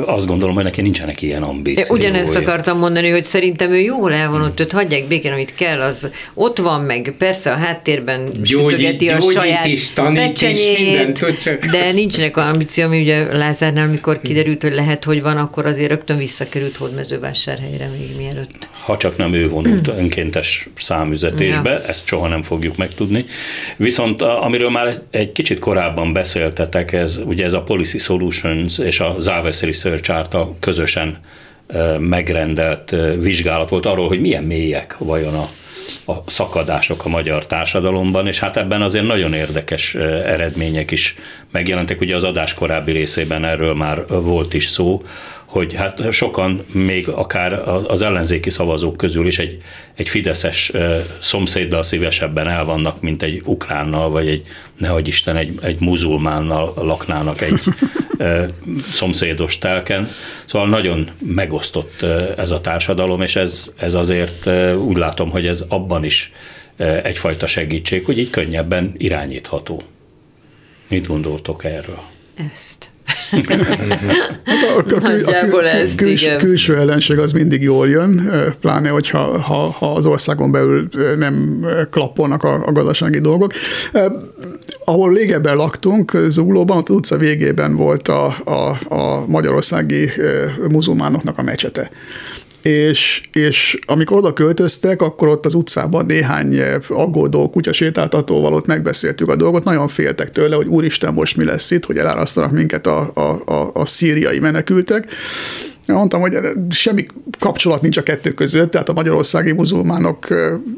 azt gondolom, hogy neki nincsenek ilyen ambíciói. Ugyanezt akartam mondani, hogy szerintem ő jól el van ott, hmm. hagyják békén, amit kell, az ott van, meg persze a háttérben gyógyít, a saját is, tanít is, mindent tud csak. De nincsenek ambíció, ami ugye Lázárnál, amikor kiderült, hogy lehet, hogy van, akkor azért rögtön visszakerült Hódmezővásárhelyre még mielőtt. Ha csak nem ő vonult önkéntes számüzetésbe, ja. ezt soha nem fogjuk megtudni. Viszont amiről már egy kicsit korábban beszéltetek, ez ugye ez a Policy Solutions és a Zaves Research által közösen megrendelt vizsgálat volt arról, hogy milyen mélyek vajon a, a szakadások a magyar társadalomban, és hát ebben azért nagyon érdekes eredmények is megjelentek. Ugye az adás korábbi részében erről már volt is szó, hogy hát sokan még akár az ellenzéki szavazók közül is egy, egy fideszes szomszéddal szívesebben el vannak, mint egy ukránnal, vagy egy, nehogy Isten, egy, egy muzulmánnal laknának egy szomszédos telken. Szóval nagyon megosztott ez a társadalom, és ez, ez azért úgy látom, hogy ez abban is egyfajta segítség, hogy így könnyebben irányítható. Mit gondoltok erről? Ezt. Hát a, a, a, a, a küls, külső ellenség az mindig jól jön, pláne, hogyha ha, ha az országon belül nem klappolnak a, a gazdasági dolgok. Ahol régebben laktunk, Zuglóban, ott utca végében volt a, a, a magyarországi muzulmánoknak a mecsete és, és amikor oda költöztek, akkor ott az utcában néhány aggódó kutyasétáltatóval ott megbeszéltük a dolgot, nagyon féltek tőle, hogy úristen, most mi lesz itt, hogy elárasztanak minket a, a, a, a szíriai menekültek, Mondtam, hogy semmi kapcsolat nincs a kettő között, tehát a magyarországi muzulmánok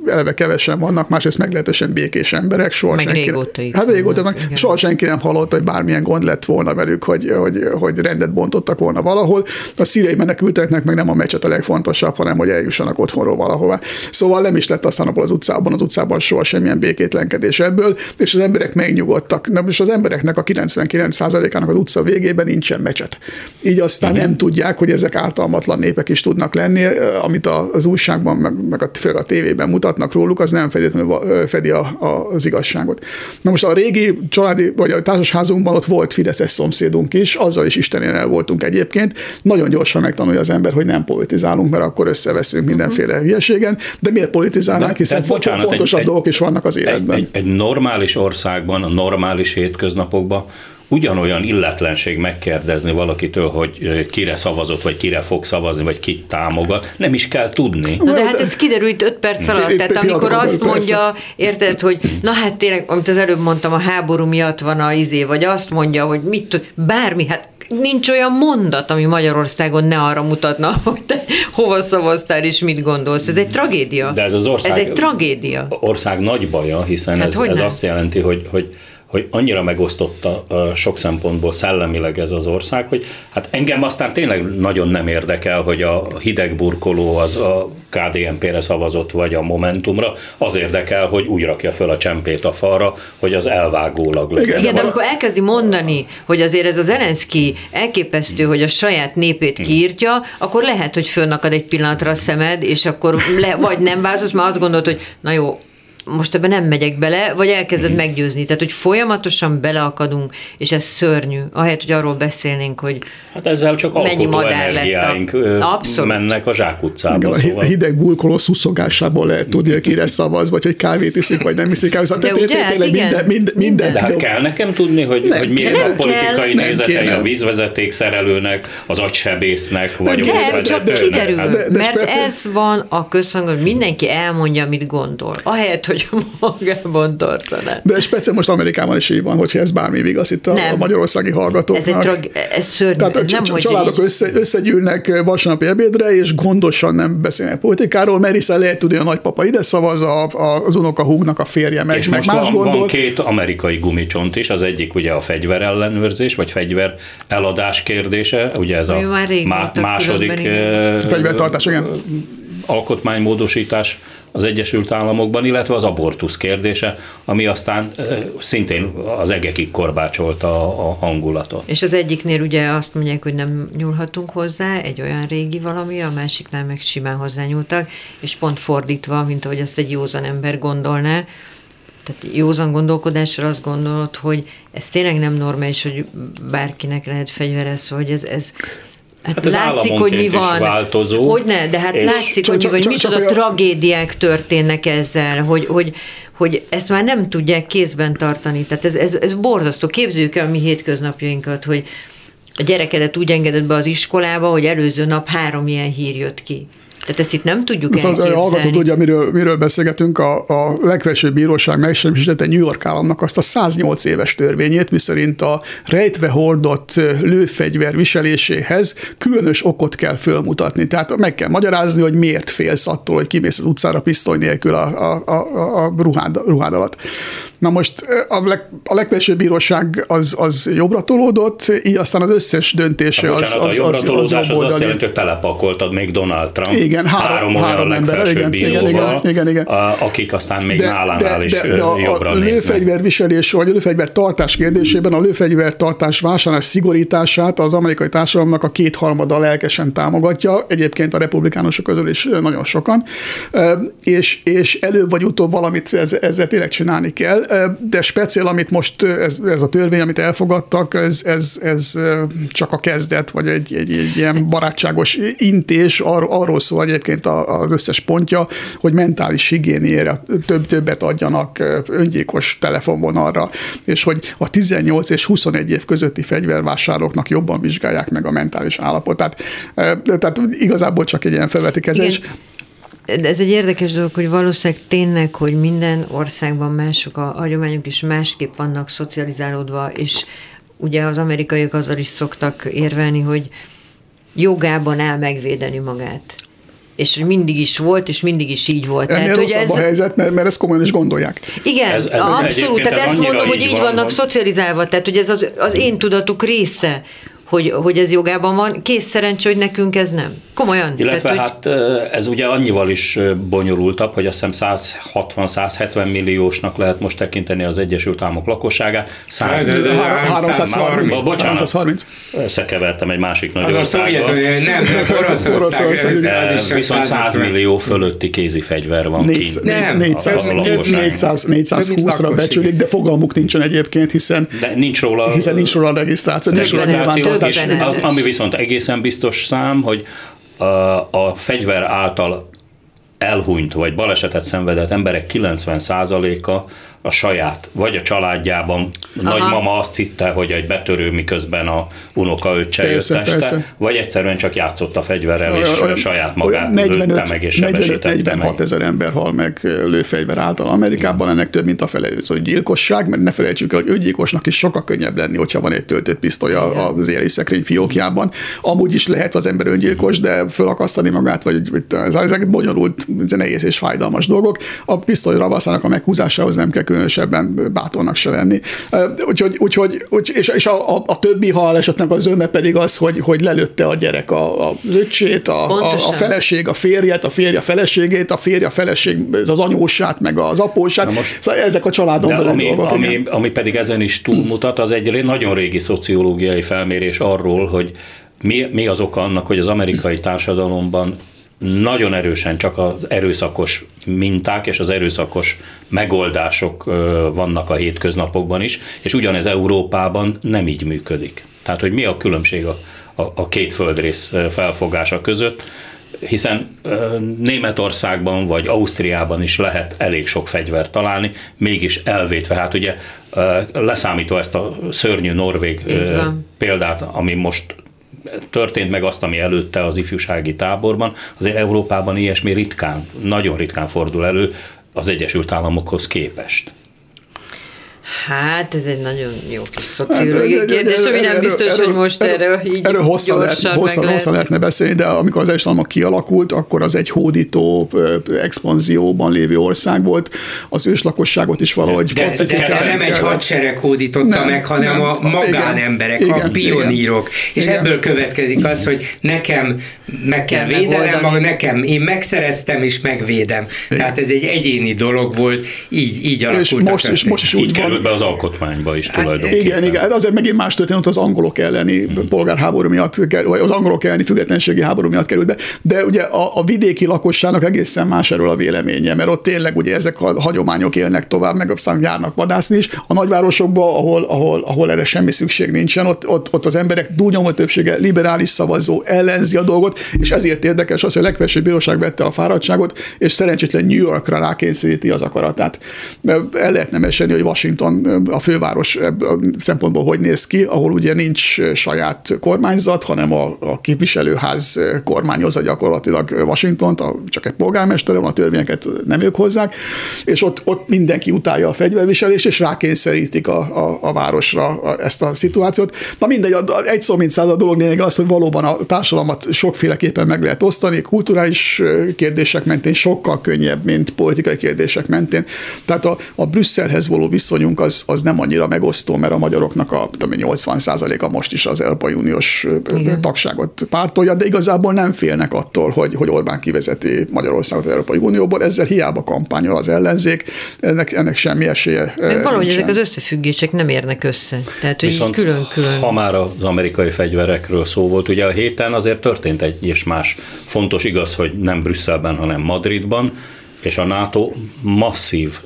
eleve kevesen vannak, másrészt meglehetősen békés emberek, soha meg senki, régóta hát régóta, meg soha senki nem hallott, hogy bármilyen gond lett volna velük, hogy, hogy, hogy rendet bontottak volna valahol. A szíriai menekülteknek meg nem a meccset a legfontosabb, hanem hogy eljussanak otthonról valahova. Szóval nem is lett aztán abból az utcában, az utcában soha semmilyen békétlenkedés ebből, és az emberek megnyugodtak. Nem, és az embereknek a 99%-ának az utca végében nincsen mecset. Így aztán Igen. nem tudják, hogy ezek ártalmatlan népek is tudnak lenni, amit az újságban, meg, meg a, főleg a tévében mutatnak róluk, az nem feltétlenül fedi a, a, az igazságot. Na most a régi családi, vagy a társasházunkban ott volt Fideszes szomszédunk is, azzal is Istenén el voltunk egyébként. Nagyon gyorsan megtanulja az ember, hogy nem politizálunk, mert akkor összeveszünk mindenféle uh-huh. hülyeségen, de miért politizálnánk, de, hiszen de bocsánat, fontosabb egy, dolgok is vannak az életben. Egy, egy, egy normális országban, a normális hétköznapokban ugyanolyan illetlenség megkérdezni valakitől, hogy kire szavazott, vagy kire fog szavazni, vagy kit támogat. Nem is kell tudni. Na de hát ez kiderült öt perc alatt. Tehát amikor azt mondja, érted, hogy na hát tényleg, amit az előbb mondtam, a háború miatt van a izé, vagy azt mondja, hogy mit, bármi, hát nincs olyan mondat, ami Magyarországon ne arra mutatna, hogy te hova szavaztál és mit gondolsz. Ez egy tragédia. De ez az ország, ez egy tragédia. ország nagy baja, hiszen hát ez, ez azt jelenti, hogy, hogy hogy annyira megosztotta sok szempontból szellemileg ez az ország, hogy hát engem aztán tényleg nagyon nem érdekel, hogy a hideg burkoló az a KDNP-re szavazott, vagy a Momentumra, az érdekel, hogy úgy rakja föl a csempét a falra, hogy az elvágólag legyen. Igen, de amikor elkezdi mondani, hogy azért ez az Zelenszky elképesztő, hogy a saját népét kiírtja, akkor lehet, hogy fönnakad egy pillanatra a szemed, és akkor le, vagy nem változsz, mert azt gondolod, hogy na jó, most ebben nem megyek bele, vagy elkezded mm. meggyőzni. Tehát, hogy folyamatosan beleakadunk, és ez szörnyű. Ahelyett, hogy arról beszélnénk, hogy Hát ezzel csak mennyi madár lett a... Abszolút. mennek a zsákutcába. A szóval. hideg burkoló szuszogásából lehet tudni, hogy kire szavaz, vagy hogy kávét iszik, vagy nem iszik kávét. De ugye, hát minden, minden, minden, De hát kell nekem tudni, hogy, hogy milyen a politikai nézetei a vízvezeték szerelőnek, az agysebésznek, vagy a vízvezetőnek. Csak kiderül, de, de mert ez van a közhangon, mindenki elmondja, mit gondol. Ahelyett, hogy hogy magában tartaná. De speciál most Amerikában is így van, hogyha ez bármi igaz itt a, nem. a magyarországi hallgatóknak. Ez, egy trag, ez szörnyű. Tehát ez nem, a családok össze, összegyűlnek vasárnapi ebédre, és gondosan nem beszélnek politikáról, mert hiszen lehet tudni, a nagypapa ide szavaz, a, a, az unoka húgnak a férje meg, és meg most más van, gondol. van két amerikai gumicsont is, az egyik ugye a fegyver ellenőrzés, vagy fegyver eladás kérdése, ugye ez a má, második fegyvertartás, igen alkotmánymódosítás az Egyesült Államokban, illetve az abortusz kérdése, ami aztán szintén az egekig korbácsolta a, hangulatot. És az egyiknél ugye azt mondják, hogy nem nyúlhatunk hozzá, egy olyan régi valami, a másiknál meg simán hozzányúltak, és pont fordítva, mint ahogy azt egy józan ember gondolná, tehát józan gondolkodásra azt gondolod, hogy ez tényleg nem normális, hogy bárkinek lehet fegyverez, hogy ez, ez Hát, hát látszik, hogy mi van. Változó, hogy ne, de hát látszik, csak, hogy mi van, hogy micsoda tragédiák történnek ezzel, hogy, hogy, hogy ezt már nem tudják kézben tartani. Tehát ez, ez, ez borzasztó. Képzeljük el a mi hétköznapjainkat, hogy a gyerekedet úgy engedett be az iskolába, hogy előző nap három ilyen hír jött ki. Tehát ezt itt nem tudjuk az elképzelni. hallgató tudja, miről, miről beszélgetünk. A, a legfelsőbb bíróság megsemmisítette New York államnak azt a 108 éves törvényét, miszerint a rejtve hordott lőfegyver viseléséhez különös okot kell fölmutatni. Tehát meg kell magyarázni, hogy miért félsz attól, hogy kimész az utcára pisztoly nélkül a, a, a, a ruhád, ruhád alatt. Na most a, leg, a legfelsőbb bíróság az, az jobbra tolódott, így aztán az összes döntése hát, az, bocsánat, az, a az, jobbra az, az, az azt jelenti, hogy telepakoltad még Donald Trump. Igen, három, három olyan három ember, igen, bíróval, igen, igen, igen. akik aztán még de, nálánál is de, de a, jobbra a lőfegyverviselés vagy a lőfegyver tartás kérdésében a lőfegyver tartás vásárlás szigorítását az amerikai társadalomnak a kétharmada lelkesen támogatja, egyébként a republikánusok közül is nagyon sokan, és, és előbb vagy utóbb valamit ezzel tényleg csinálni kell, de speciál, amit most ez, ez a törvény, amit elfogadtak, ez, ez, ez csak a kezdet, vagy egy, egy, egy ilyen barátságos intés, ar, arról szól egyébként az összes pontja, hogy mentális higiéniére több, többet adjanak öngyilkos telefonvonalra, és hogy a 18 és 21 év közötti fegyvervásárlóknak jobban vizsgálják meg a mentális állapotát. Tehát igazából csak egy ilyen felvetékezés. De ez egy érdekes dolog, hogy valószínűleg tényleg, hogy minden országban mások a hagyományok is másképp vannak szocializálódva, és ugye az amerikaiak azzal is szoktak érvelni, hogy jogában áll megvédeni magát és mindig is volt, és mindig is így volt. Ennél tehát, hogy ez... a helyzet, mert, mert ezt komolyan is gondolják. Igen, ez, ez abszolút, tehát ez ezt mondom, hogy így van, vannak van. szocializálva, tehát hogy ez az, az én tudatuk része, hogy, hogy ez jogában van. Kész szerencsé, hogy nekünk ez nem. Komolyan. Illetve Tehát, hogy... hát ez ugye annyival is bonyolultabb, hogy azt hiszem 160-170 milliósnak lehet most tekinteni az Egyesült Államok lakosságát. 330. Bocsánat, 330. Összekevertem egy másik nagy Az a Szovjetunió, nem, Oroszország. Viszont 100 millió fölötti kézi fegyver van kint. Nem, 420-ra becsülik, de fogalmuk nincsen egyébként, hiszen, de nincs róla, hiszen nincs róla regisztráció. Róla és az, ami viszont egészen biztos szám, hogy a, a fegyver által elhunyt vagy balesetet szenvedett emberek 90%-a a saját, vagy a családjában Aha. nagymama azt hitte, hogy egy betörő, miközben a unoka öccse jött este, vagy egyszerűen csak játszott a fegyverrel, szóval és olyan, saját magát 45, lőtte meg, és 45-46 ezer ember hal meg lőfegyver által Amerikában, ennek több, mint a fele ő, szóval gyilkosság, mert ne felejtsük el, hogy öngyilkosnak is sokkal könnyebb lenni, hogyha van egy töltött pisztoly az éli szekrény fiókjában. Amúgy is lehet az ember öngyilkos, de fölakasztani magát, vagy, ezek bonyolult, nehéz és fájdalmas dolgok. A pisztoly ravaszának a meghúzásához nem kell különösebben bátornak se lenni. Úgyhogy, úgyhogy úgy, és, és a, a, a többi halálesetnek az zöme pedig az, hogy, hogy lelőtte a gyerek a, a öcsét, a, a, a feleség a férjet, a férje a feleségét, a férje a feleség az anyósát, meg az apósát. Most, szóval ezek a családon belül ami, dolgok. Ami, ami pedig ezen is túlmutat, az egy nagyon régi szociológiai felmérés arról, hogy mi, mi az oka annak, hogy az amerikai társadalomban nagyon erősen csak az erőszakos minták és az erőszakos megoldások vannak a hétköznapokban is, és ugyanez Európában nem így működik. Tehát, hogy mi a különbség a, a, a két földrész felfogása között, hiszen Németországban vagy Ausztriában is lehet elég sok fegyvert találni, mégis elvétve. Hát ugye leszámítva ezt a szörnyű norvég példát, ami most történt meg azt, ami előtte az ifjúsági táborban, azért Európában ilyesmi ritkán, nagyon ritkán fordul elő az Egyesült Államokhoz képest. Hát ez egy nagyon jó kis szociológiai hát, kérdés, ami nem biztos, erről, hogy most erről, erről így erről hosszan, lehet, hosszan, lehet. hosszan lehetne beszélni, de amikor az Egyesült kialakult, akkor az egy hódító expanzióban lévő ország volt. Az őslakosságot is valahogy de, de, de nem egy hadsereg hódította nem, meg, hanem nem, a magánemberek, igen, a pionírok. Igen, és igen. ebből következik az, hogy nekem meg kell védenem, maga, nekem én megszereztem és megvédem. Igen. Tehát ez egy egyéni dolog volt, így, így alakult. És most, és most is úgy van, be az alkotmányba is hát tulajdonképpen. Igen, igen, hát azért megint más történet az angolok elleni hmm. polgárháború miatt, vagy az angolok elleni függetlenségi háború miatt került be, de ugye a, a vidéki lakosságnak egészen más erről a véleménye, mert ott tényleg ugye ezek a hagyományok élnek tovább, meg aztán járnak vadászni is. A nagyvárosokban, ahol, ahol, ahol erre semmi szükség nincsen, ott, ott, ott az emberek túlnyomó többsége liberális szavazó ellenzi a dolgot, és ezért érdekes az, hogy a legfelsőbb bíróság vette a fáradtságot, és szerencsétlen New Yorkra rákényszeríti az akaratát. El lehetne mesélni, hogy Washington a főváros szempontból hogy néz ki, ahol ugye nincs saját kormányzat, hanem a, a képviselőház kormányozza gyakorlatilag Washington, csak egy polgármester a törvényeket nem ők hozzák, és ott, ott mindenki utálja a fegyverviselést, és rákényszerítik a, a, a városra ezt a szituációt. Na mindegy, egy szó mint száz a dolog lényeg az, hogy valóban a társadalmat sokféleképpen meg lehet osztani, kulturális kérdések mentén sokkal könnyebb, mint politikai kérdések mentén. Tehát a, a Brüsszelhez való viszonyunk az, az nem annyira megosztó, mert a magyaroknak a 80%-a most is az Európai Uniós Igen. tagságot pártolja, de igazából nem félnek attól, hogy, hogy Orbán kivezeti Magyarországot az Európai Unióból, ezzel hiába kampányol az ellenzék, ennek, ennek semmi esélye. Mert valahogy nincsen. ezek az összefüggések nem érnek össze. Tehát, hogy Viszont külön-külön. Ha már az amerikai fegyverekről szó volt, ugye a héten azért történt egy és más fontos, igaz, hogy nem Brüsszelben, hanem Madridban, és a NATO masszív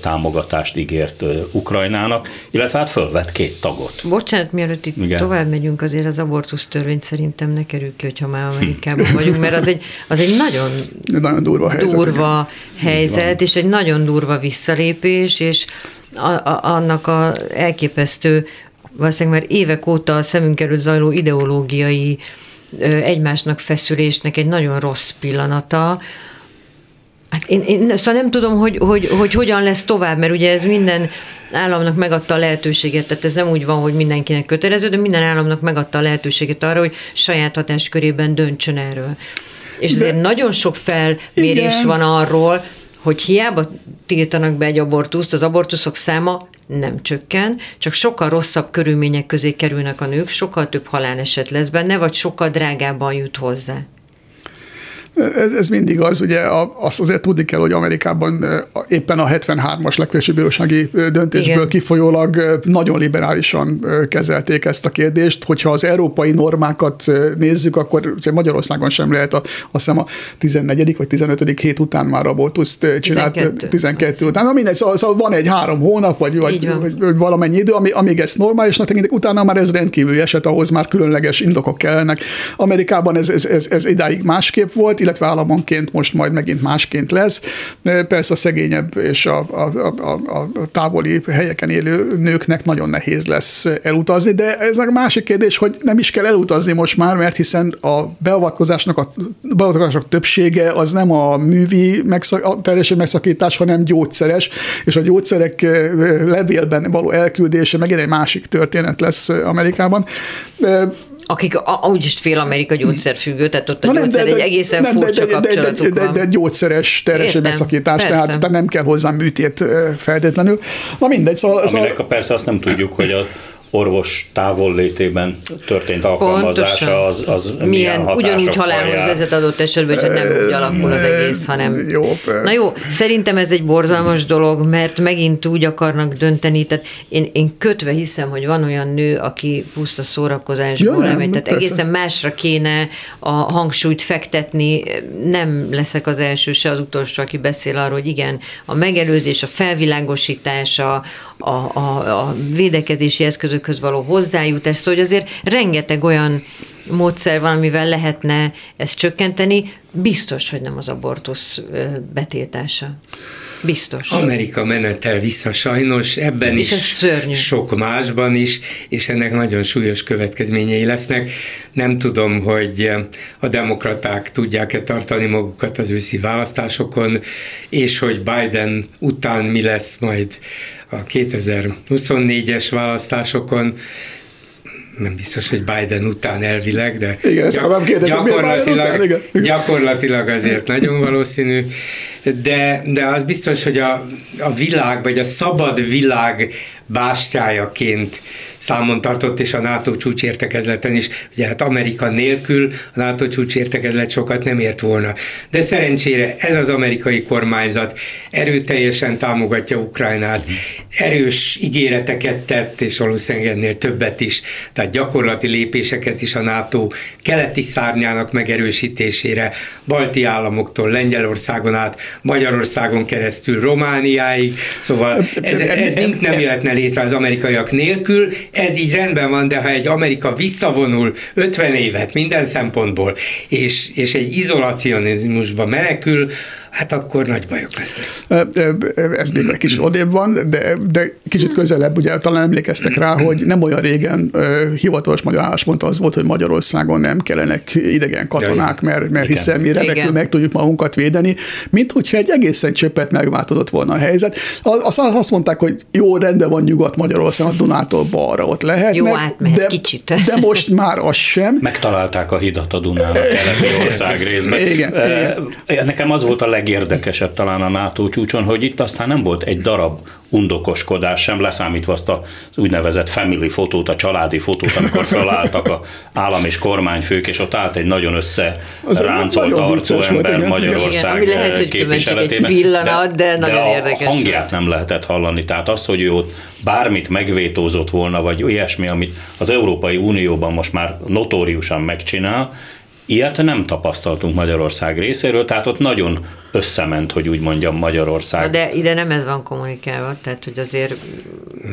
támogatást ígért Ukrajnának, illetve hát fölvett két tagot. Bocsánat, mielőtt itt Igen. tovább megyünk, azért az abortusz törvényt szerintem ne kerül ki, hogyha már Amerikában hm. vagyunk, mert az egy, az egy nagyon, nagyon durva helyzet, durva helyzet és egy nagyon durva visszalépés, és a, a, annak a elképesztő, valószínűleg már évek óta a szemünk előtt zajló ideológiai egymásnak feszülésnek egy nagyon rossz pillanata, Hát én, én szóval nem tudom, hogy, hogy, hogy hogyan lesz tovább, mert ugye ez minden államnak megadta a lehetőséget, tehát ez nem úgy van, hogy mindenkinek kötelező, de minden államnak megadta a lehetőséget arra, hogy saját hatáskörében döntsön erről. És azért de, nagyon sok felmérés igen. van arról, hogy hiába tiltanak be egy abortuszt, az abortuszok száma nem csökken, csak sokkal rosszabb körülmények közé kerülnek a nők, sokkal több haláleset lesz benne, vagy sokkal drágábban jut hozzá. Ez, ez mindig az, ugye azt azért tudni kell, hogy Amerikában éppen a 73-as legfelsőbb bírósági döntésből Igen. kifolyólag nagyon liberálisan kezelték ezt a kérdést. Hogyha az európai normákat nézzük, akkor Magyarországon sem lehet a, azt hiszem a 14. vagy 15. hét után már abortuszt csinált. 12. 12 után. Na mindegy, szóval, szóval van egy három hónap, vagy, vagy, vagy valamennyi idő, ami, amíg ez normálisnak tekintik, utána már ez rendkívüli eset, ahhoz már különleges indokok kellenek. Amerikában ez, ez, ez, ez idáig másképp volt, illetve államonként most majd megint másként lesz. Persze a szegényebb és a, a, a, a távoli helyeken élő nőknek nagyon nehéz lesz elutazni, de ez a másik kérdés, hogy nem is kell elutazni most már, mert hiszen a beavatkozásnak a beavatkozások többsége az nem a művi megszak, a teljesen megszakítás, hanem gyógyszeres, és a gyógyszerek levélben való elküldése megint egy másik történet lesz Amerikában akik úgyis fél Amerika gyógyszerfüggő, tehát ott a Na gyógyszer nem, de, egy egészen nem, furcsa de, de, kapcsolatuk de, de, de, de, gyógyszeres terhesség megszakítás, tehát, tehát nem kell hozzá műtét feltétlenül. Na mindegy, szóval... Aminek szóval... persze azt nem tudjuk, hogy a orvos távollétében történt alkalmazása, az, az milyen, milyen Ugyanúgy halálhoz vezet adott esetben, hogy nem úgy alakul az egész, hanem... Jó, Na jó, szerintem ez egy borzalmas dolog, mert megint úgy akarnak dönteni, tehát én, én kötve hiszem, hogy van olyan nő, aki puszta szórakozásból ja, nem, tehát persze. egészen másra kéne a hangsúlyt fektetni, nem leszek az első, se az utolsó, aki beszél arról, hogy igen, a megelőzés, a felvilágosítás, a, a, a, a védekezési eszközökhöz való hozzájutás, szóval hogy azért rengeteg olyan módszer van, amivel lehetne ezt csökkenteni, biztos, hogy nem az abortusz betiltása. Biztos. Amerika menetel vissza sajnos, ebben és is, sok másban is, és ennek nagyon súlyos következményei lesznek. Nem tudom, hogy a demokraták tudják-e tartani magukat az őszi választásokon, és hogy Biden után mi lesz majd a 2024-es választásokon, nem biztos, hogy Biden után elvileg, de igen, gyak, kérdezem, gyakorlatilag, után, igen. gyakorlatilag azért nagyon valószínű, de, de az biztos, hogy a, a világ, vagy a szabad világ bástyájaként számon tartott, és a NATO csúcsértekezleten is, ugye hát Amerika nélkül a NATO csúcsértekezlet sokat nem ért volna. De szerencsére ez az amerikai kormányzat erőteljesen támogatja Ukrajnát, erős ígéreteket tett, és valószínűleg ennél többet is, tehát gyakorlati lépéseket is a NATO keleti szárnyának megerősítésére, balti államoktól Lengyelországon át, Magyarországon keresztül Romániáig, szóval ez, ez mind nem jöhetne létre az amerikaiak nélkül, ez így rendben van, de ha egy Amerika visszavonul 50 évet minden szempontból, és, és egy izolacionizmusba menekül, hát akkor nagy bajok lesznek. Ez még egy kis odébb van, de, de kicsit közelebb, ugye talán emlékeztek rá, hogy nem olyan régen hivatalos magyar álláspont az volt, hogy Magyarországon nem kellenek idegen katonák, mert, mert hiszen mi remekül meg tudjuk magunkat védeni, mint hogyha egy egészen csöppet megváltozott volna a helyzet. Azt, azt mondták, hogy jó, rendben van Nyugat-Magyarország, a Dunától balra ott lehet. Jó, átmehet de, kicsit. De most már az sem. Megtalálták a hidat a Dunán a keleti ország részben. Igen, igen. Nekem az volt a legérdekesebb talán a NATO csúcson, hogy itt aztán nem volt egy darab undokoskodás sem, leszámítva azt az úgynevezett family fotót, a családi fotót, amikor felálltak a állam és kormányfők, és ott állt egy nagyon összeráncolt arcú ember igen, Magyarország igen, lehet, hogy képviseletében. Egy pillanat, de, de, de nagyon a érdekes. hangját nem lehetett hallani. Tehát azt, hogy ő ott bármit megvétózott volna, vagy ilyesmi, amit az Európai Unióban most már notóriusan megcsinál, Ilyet nem tapasztaltunk Magyarország részéről, tehát ott nagyon összement, hogy úgy mondjam Magyarország. Na de ide nem ez van kommunikálva, tehát hogy azért...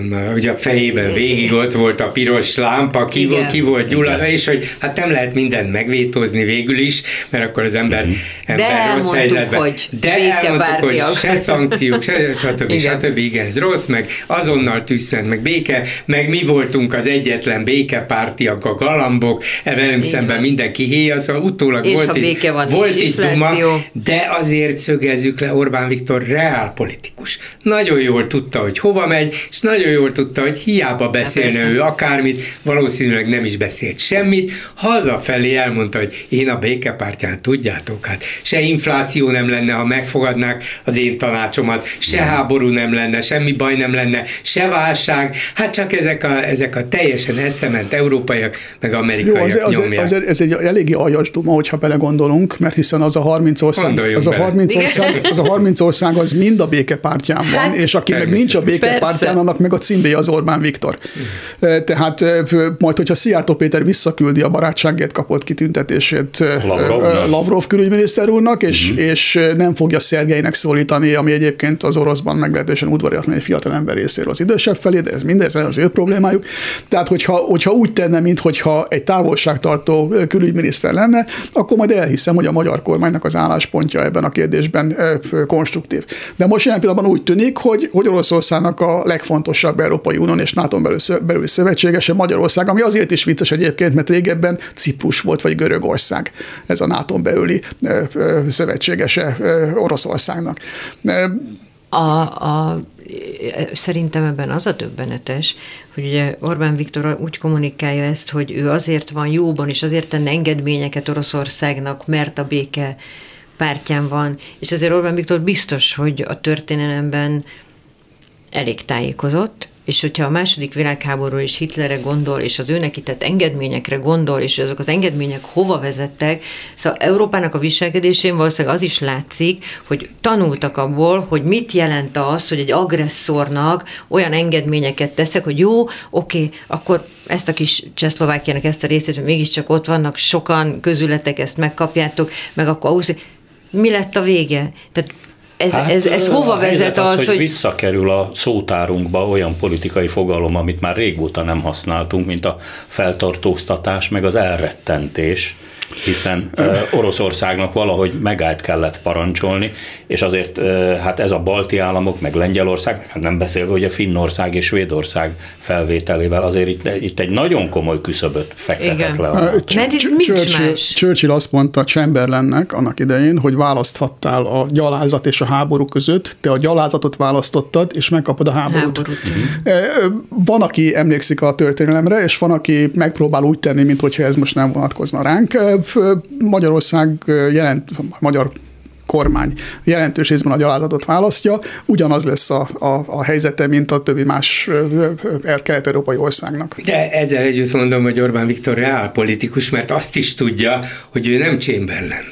Na, ugye a fejében végig ott volt a piros lámpa, ki, volt, ki volt Gyula, és hogy hát nem lehet mindent megvétózni végül is, mert akkor az ember, mm-hmm. ember de rossz helyzetben. Hogy de elmondtuk, hogy se szankciók, se, stb. Igen. stb. Igen, ez rossz, meg azonnal tűzszent, meg béke, meg mi voltunk az egyetlen békepártiak, a galambok, velünk szemben mindenki héja, szóval utólag és volt itt, van, volt itt duma, de azért szögezzük le, Orbán Viktor reálpolitikus. Nagyon jól tudta, hogy hova megy, és nagyon jól tudta, hogy hiába beszélne ő akármit, valószínűleg nem is beszélt semmit, hazafelé elmondta, hogy én a békepártyán, tudjátok, hát se infláció nem lenne, ha megfogadnák az én tanácsomat, se nem. háború nem lenne, semmi baj nem lenne, se válság, hát csak ezek a, ezek a teljesen eszement európaiak, meg amerikaiak Jó, azért, azért, azért, ez egy eléggé aljas duma, hogyha belegondolunk, mert hiszen az a 30 ország, az a 30 ország, az a 30 ország az mind a békepártyán van, hát, és aki meg nincs a békepártyán, annak meg a címbéje az Orbán Viktor. Tehát majd, hogyha Szijjártó Péter visszaküldi a barátságért kapott kitüntetését Lavrov, Lavrov külügyminiszter úrnak, és, uh-huh. és nem fogja Szergeinek szólítani, ami egyébként az oroszban meglehetősen udvariatlan egy fiatal ember részéről az idősebb felé, de ez mindez az ő problémájuk. Tehát, hogyha, hogyha úgy tenne, mintha egy távolságtartó külügyminiszter lenne, akkor majd elhiszem, hogy a magyar kormánynak az álláspontja ebben a kérdésben konstruktív. De most jelen pillanatban úgy tűnik, hogy, hogy Oroszországnak a legfontosabb Európai Unión és NATO belüli szövetségese Magyarország, ami azért is vicces egyébként, mert régebben Ciprus volt, vagy Görögország ez a NATO belüli szövetségese Oroszországnak. A, a, szerintem ebben az a döbbenetes, hogy ugye Orbán Viktor úgy kommunikálja ezt, hogy ő azért van jóban, és azért tenne engedményeket Oroszországnak, mert a béke pártján van, és ezért Orbán Viktor biztos, hogy a történelemben elég tájékozott, és hogyha a második világháború és Hitlerre gondol, és az őnek tett engedményekre gondol, és azok az engedmények hova vezettek, szóval Európának a viselkedésén valószínűleg az is látszik, hogy tanultak abból, hogy mit jelent az, hogy egy agresszornak olyan engedményeket teszek, hogy jó, oké, akkor ezt a kis Csehszlovákiának ezt a részét, hogy mégiscsak ott vannak sokan, közületek, ezt megkapjátok, meg akkor Ausztria. Mi lett a vége? Tehát ez, hát, ez, ez hova vezet az, az, hogy... hogy visszakerül a szótárunkba olyan politikai fogalom, amit már régóta nem használtunk, mint a feltartóztatás, meg az elrettentés hiszen Oroszországnak valahogy megállt kellett parancsolni, és azért hát ez a balti államok, meg Lengyelország, hát nem beszélve, hogy a Finnország és Svédország felvételével azért itt, itt egy nagyon komoly küszöböt fektetett le. A Churchill, Churchill azt mondta Chamberlainnek annak idején, hogy választhattál a gyalázat és a háború között, te a gyalázatot választottad, és megkapod a háborút. háborút. Van, aki emlékszik a történelemre, és van, aki megpróbál úgy tenni, mintha ez most nem vonatkozna ránk Magyarország jelent, magyar kormány jelentős részben a gyalázatot választja, ugyanaz lesz a, a, a helyzete, mint a többi más kelet-európai országnak. De ezzel együtt mondom, hogy Orbán Viktor reálpolitikus, mert azt is tudja, hogy ő nem Chamberlain.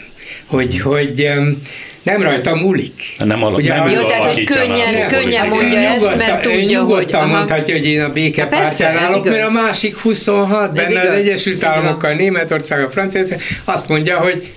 Hogy, hogy nem rajta múlik. Nem alak, Ugye, nem jó, tehát, hogy könnyen, nem, könnyen mondja ezt, mert tudja, nyugodtan hogy... mondhatja, hogy én a békepártyán állok, mert a másik 26, benne az Egyesült Államokkal, Németország, a Franciaország, azt mondja, hogy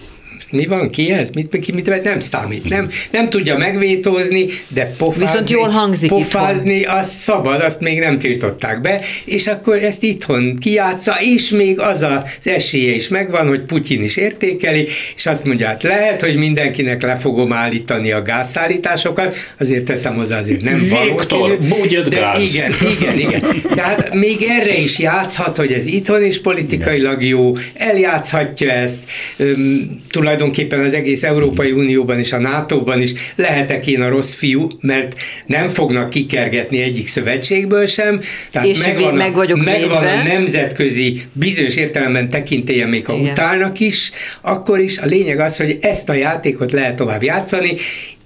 mi van, ki ez, mit, ki, mit, nem számít, nem, nem tudja megvétózni, de pofázni, Viszont jól hangzik pofázni, itthon. azt szabad, azt még nem tiltották be, és akkor ezt itthon kiátsza, és még az az esélye is megvan, hogy Putyin is értékeli, és azt mondja, hát lehet, hogy mindenkinek le fogom állítani a gázszállításokat, azért teszem hozzá, azért nem Viktor, valószínű. de gáz. igen, igen, igen. Tehát még erre is játszhat, hogy ez itthon is politikailag jó, eljátszhatja ezt, üm, tulajdonképpen az egész Európai Unióban és a NATO-ban is lehetek én a rossz fiú, mert nem fognak kikergetni egyik szövetségből sem, tehát és megvan, a, meg vagyok megvan a nemzetközi bizonyos értelemben tekintélye még ha Igen. utálnak is, akkor is a lényeg az, hogy ezt a játékot lehet tovább játszani,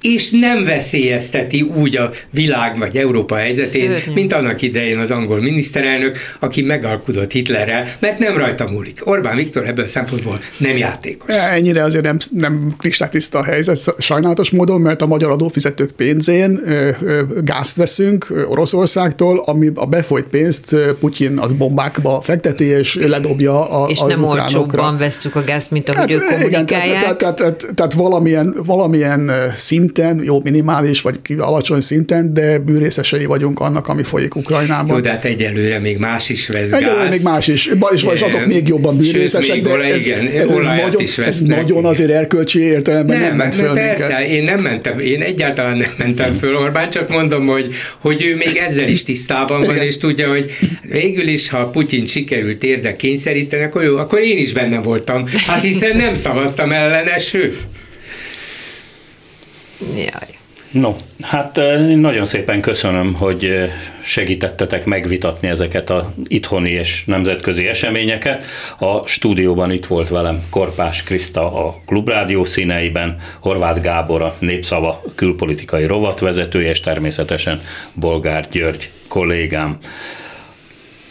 és nem veszélyezteti úgy a világ vagy Európa helyzetét, Szörnyű. mint annak idején az angol miniszterelnök, aki megalkudott Hitlerrel, mert nem rajta múlik. Orbán Viktor ebből a szempontból nem játékos. Ennyire azért nem, nem kristálytiszta a helyzet sajnálatos módon, mert a magyar adófizetők pénzén ö, ö, gázt veszünk Oroszországtól, ami a befolyt pénzt Putyin az bombákba fekteti, és ledobja a, és az nem ukránokra. olcsóbban vesszük a gázt, mint ahogy hát, ők kommunikálják. Igen, tehát, tehát, tehát, tehát valamilyen, valamilyen szint szinten, jó minimális vagy alacsony szinten, de bűrészesei vagyunk annak, ami folyik Ukrajnában. Jó, de hát egyelőre még más is vesz Egyelőre gázt. még más is, és, és azok még jobban bűrészesek, Sőt, de ez, igen, ez, ez, nagyon, is ez nagyon azért erkölcsi értelemben nem, nem ment föl persze, minket. én nem mentem, én egyáltalán nem mentem föl Orbán, csak mondom, hogy, hogy ő még ezzel is tisztában van, igen. és tudja, hogy végül is, ha Putyin sikerült érdek kényszeríteni, akkor jó, akkor én is benne voltam. Hát hiszen nem szavaztam ellene, sőt. Jaj. No, hát nagyon szépen köszönöm, hogy segítettetek megvitatni ezeket a itthoni és nemzetközi eseményeket. A stúdióban itt volt velem Korpás Kriszta a Klubrádió színeiben, Horváth Gábor a Népszava külpolitikai rovatvezetője, és természetesen Bolgár György kollégám.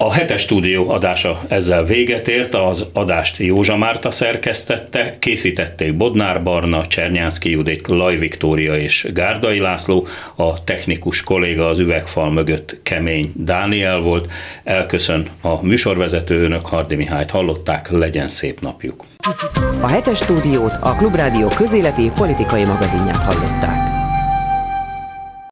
A hetes stúdió adása ezzel véget ért, az adást Józsa Márta szerkesztette, készítették Bodnár Barna, Csernyánszki Judit, Laj Viktória és Gárdai László, a technikus kolléga az üvegfal mögött Kemény Dániel volt. Elköszön a műsorvezető önök Hardi Mihályt hallották, legyen szép napjuk. A hetes stúdiót a Klubrádió közéleti politikai magazinját hallották.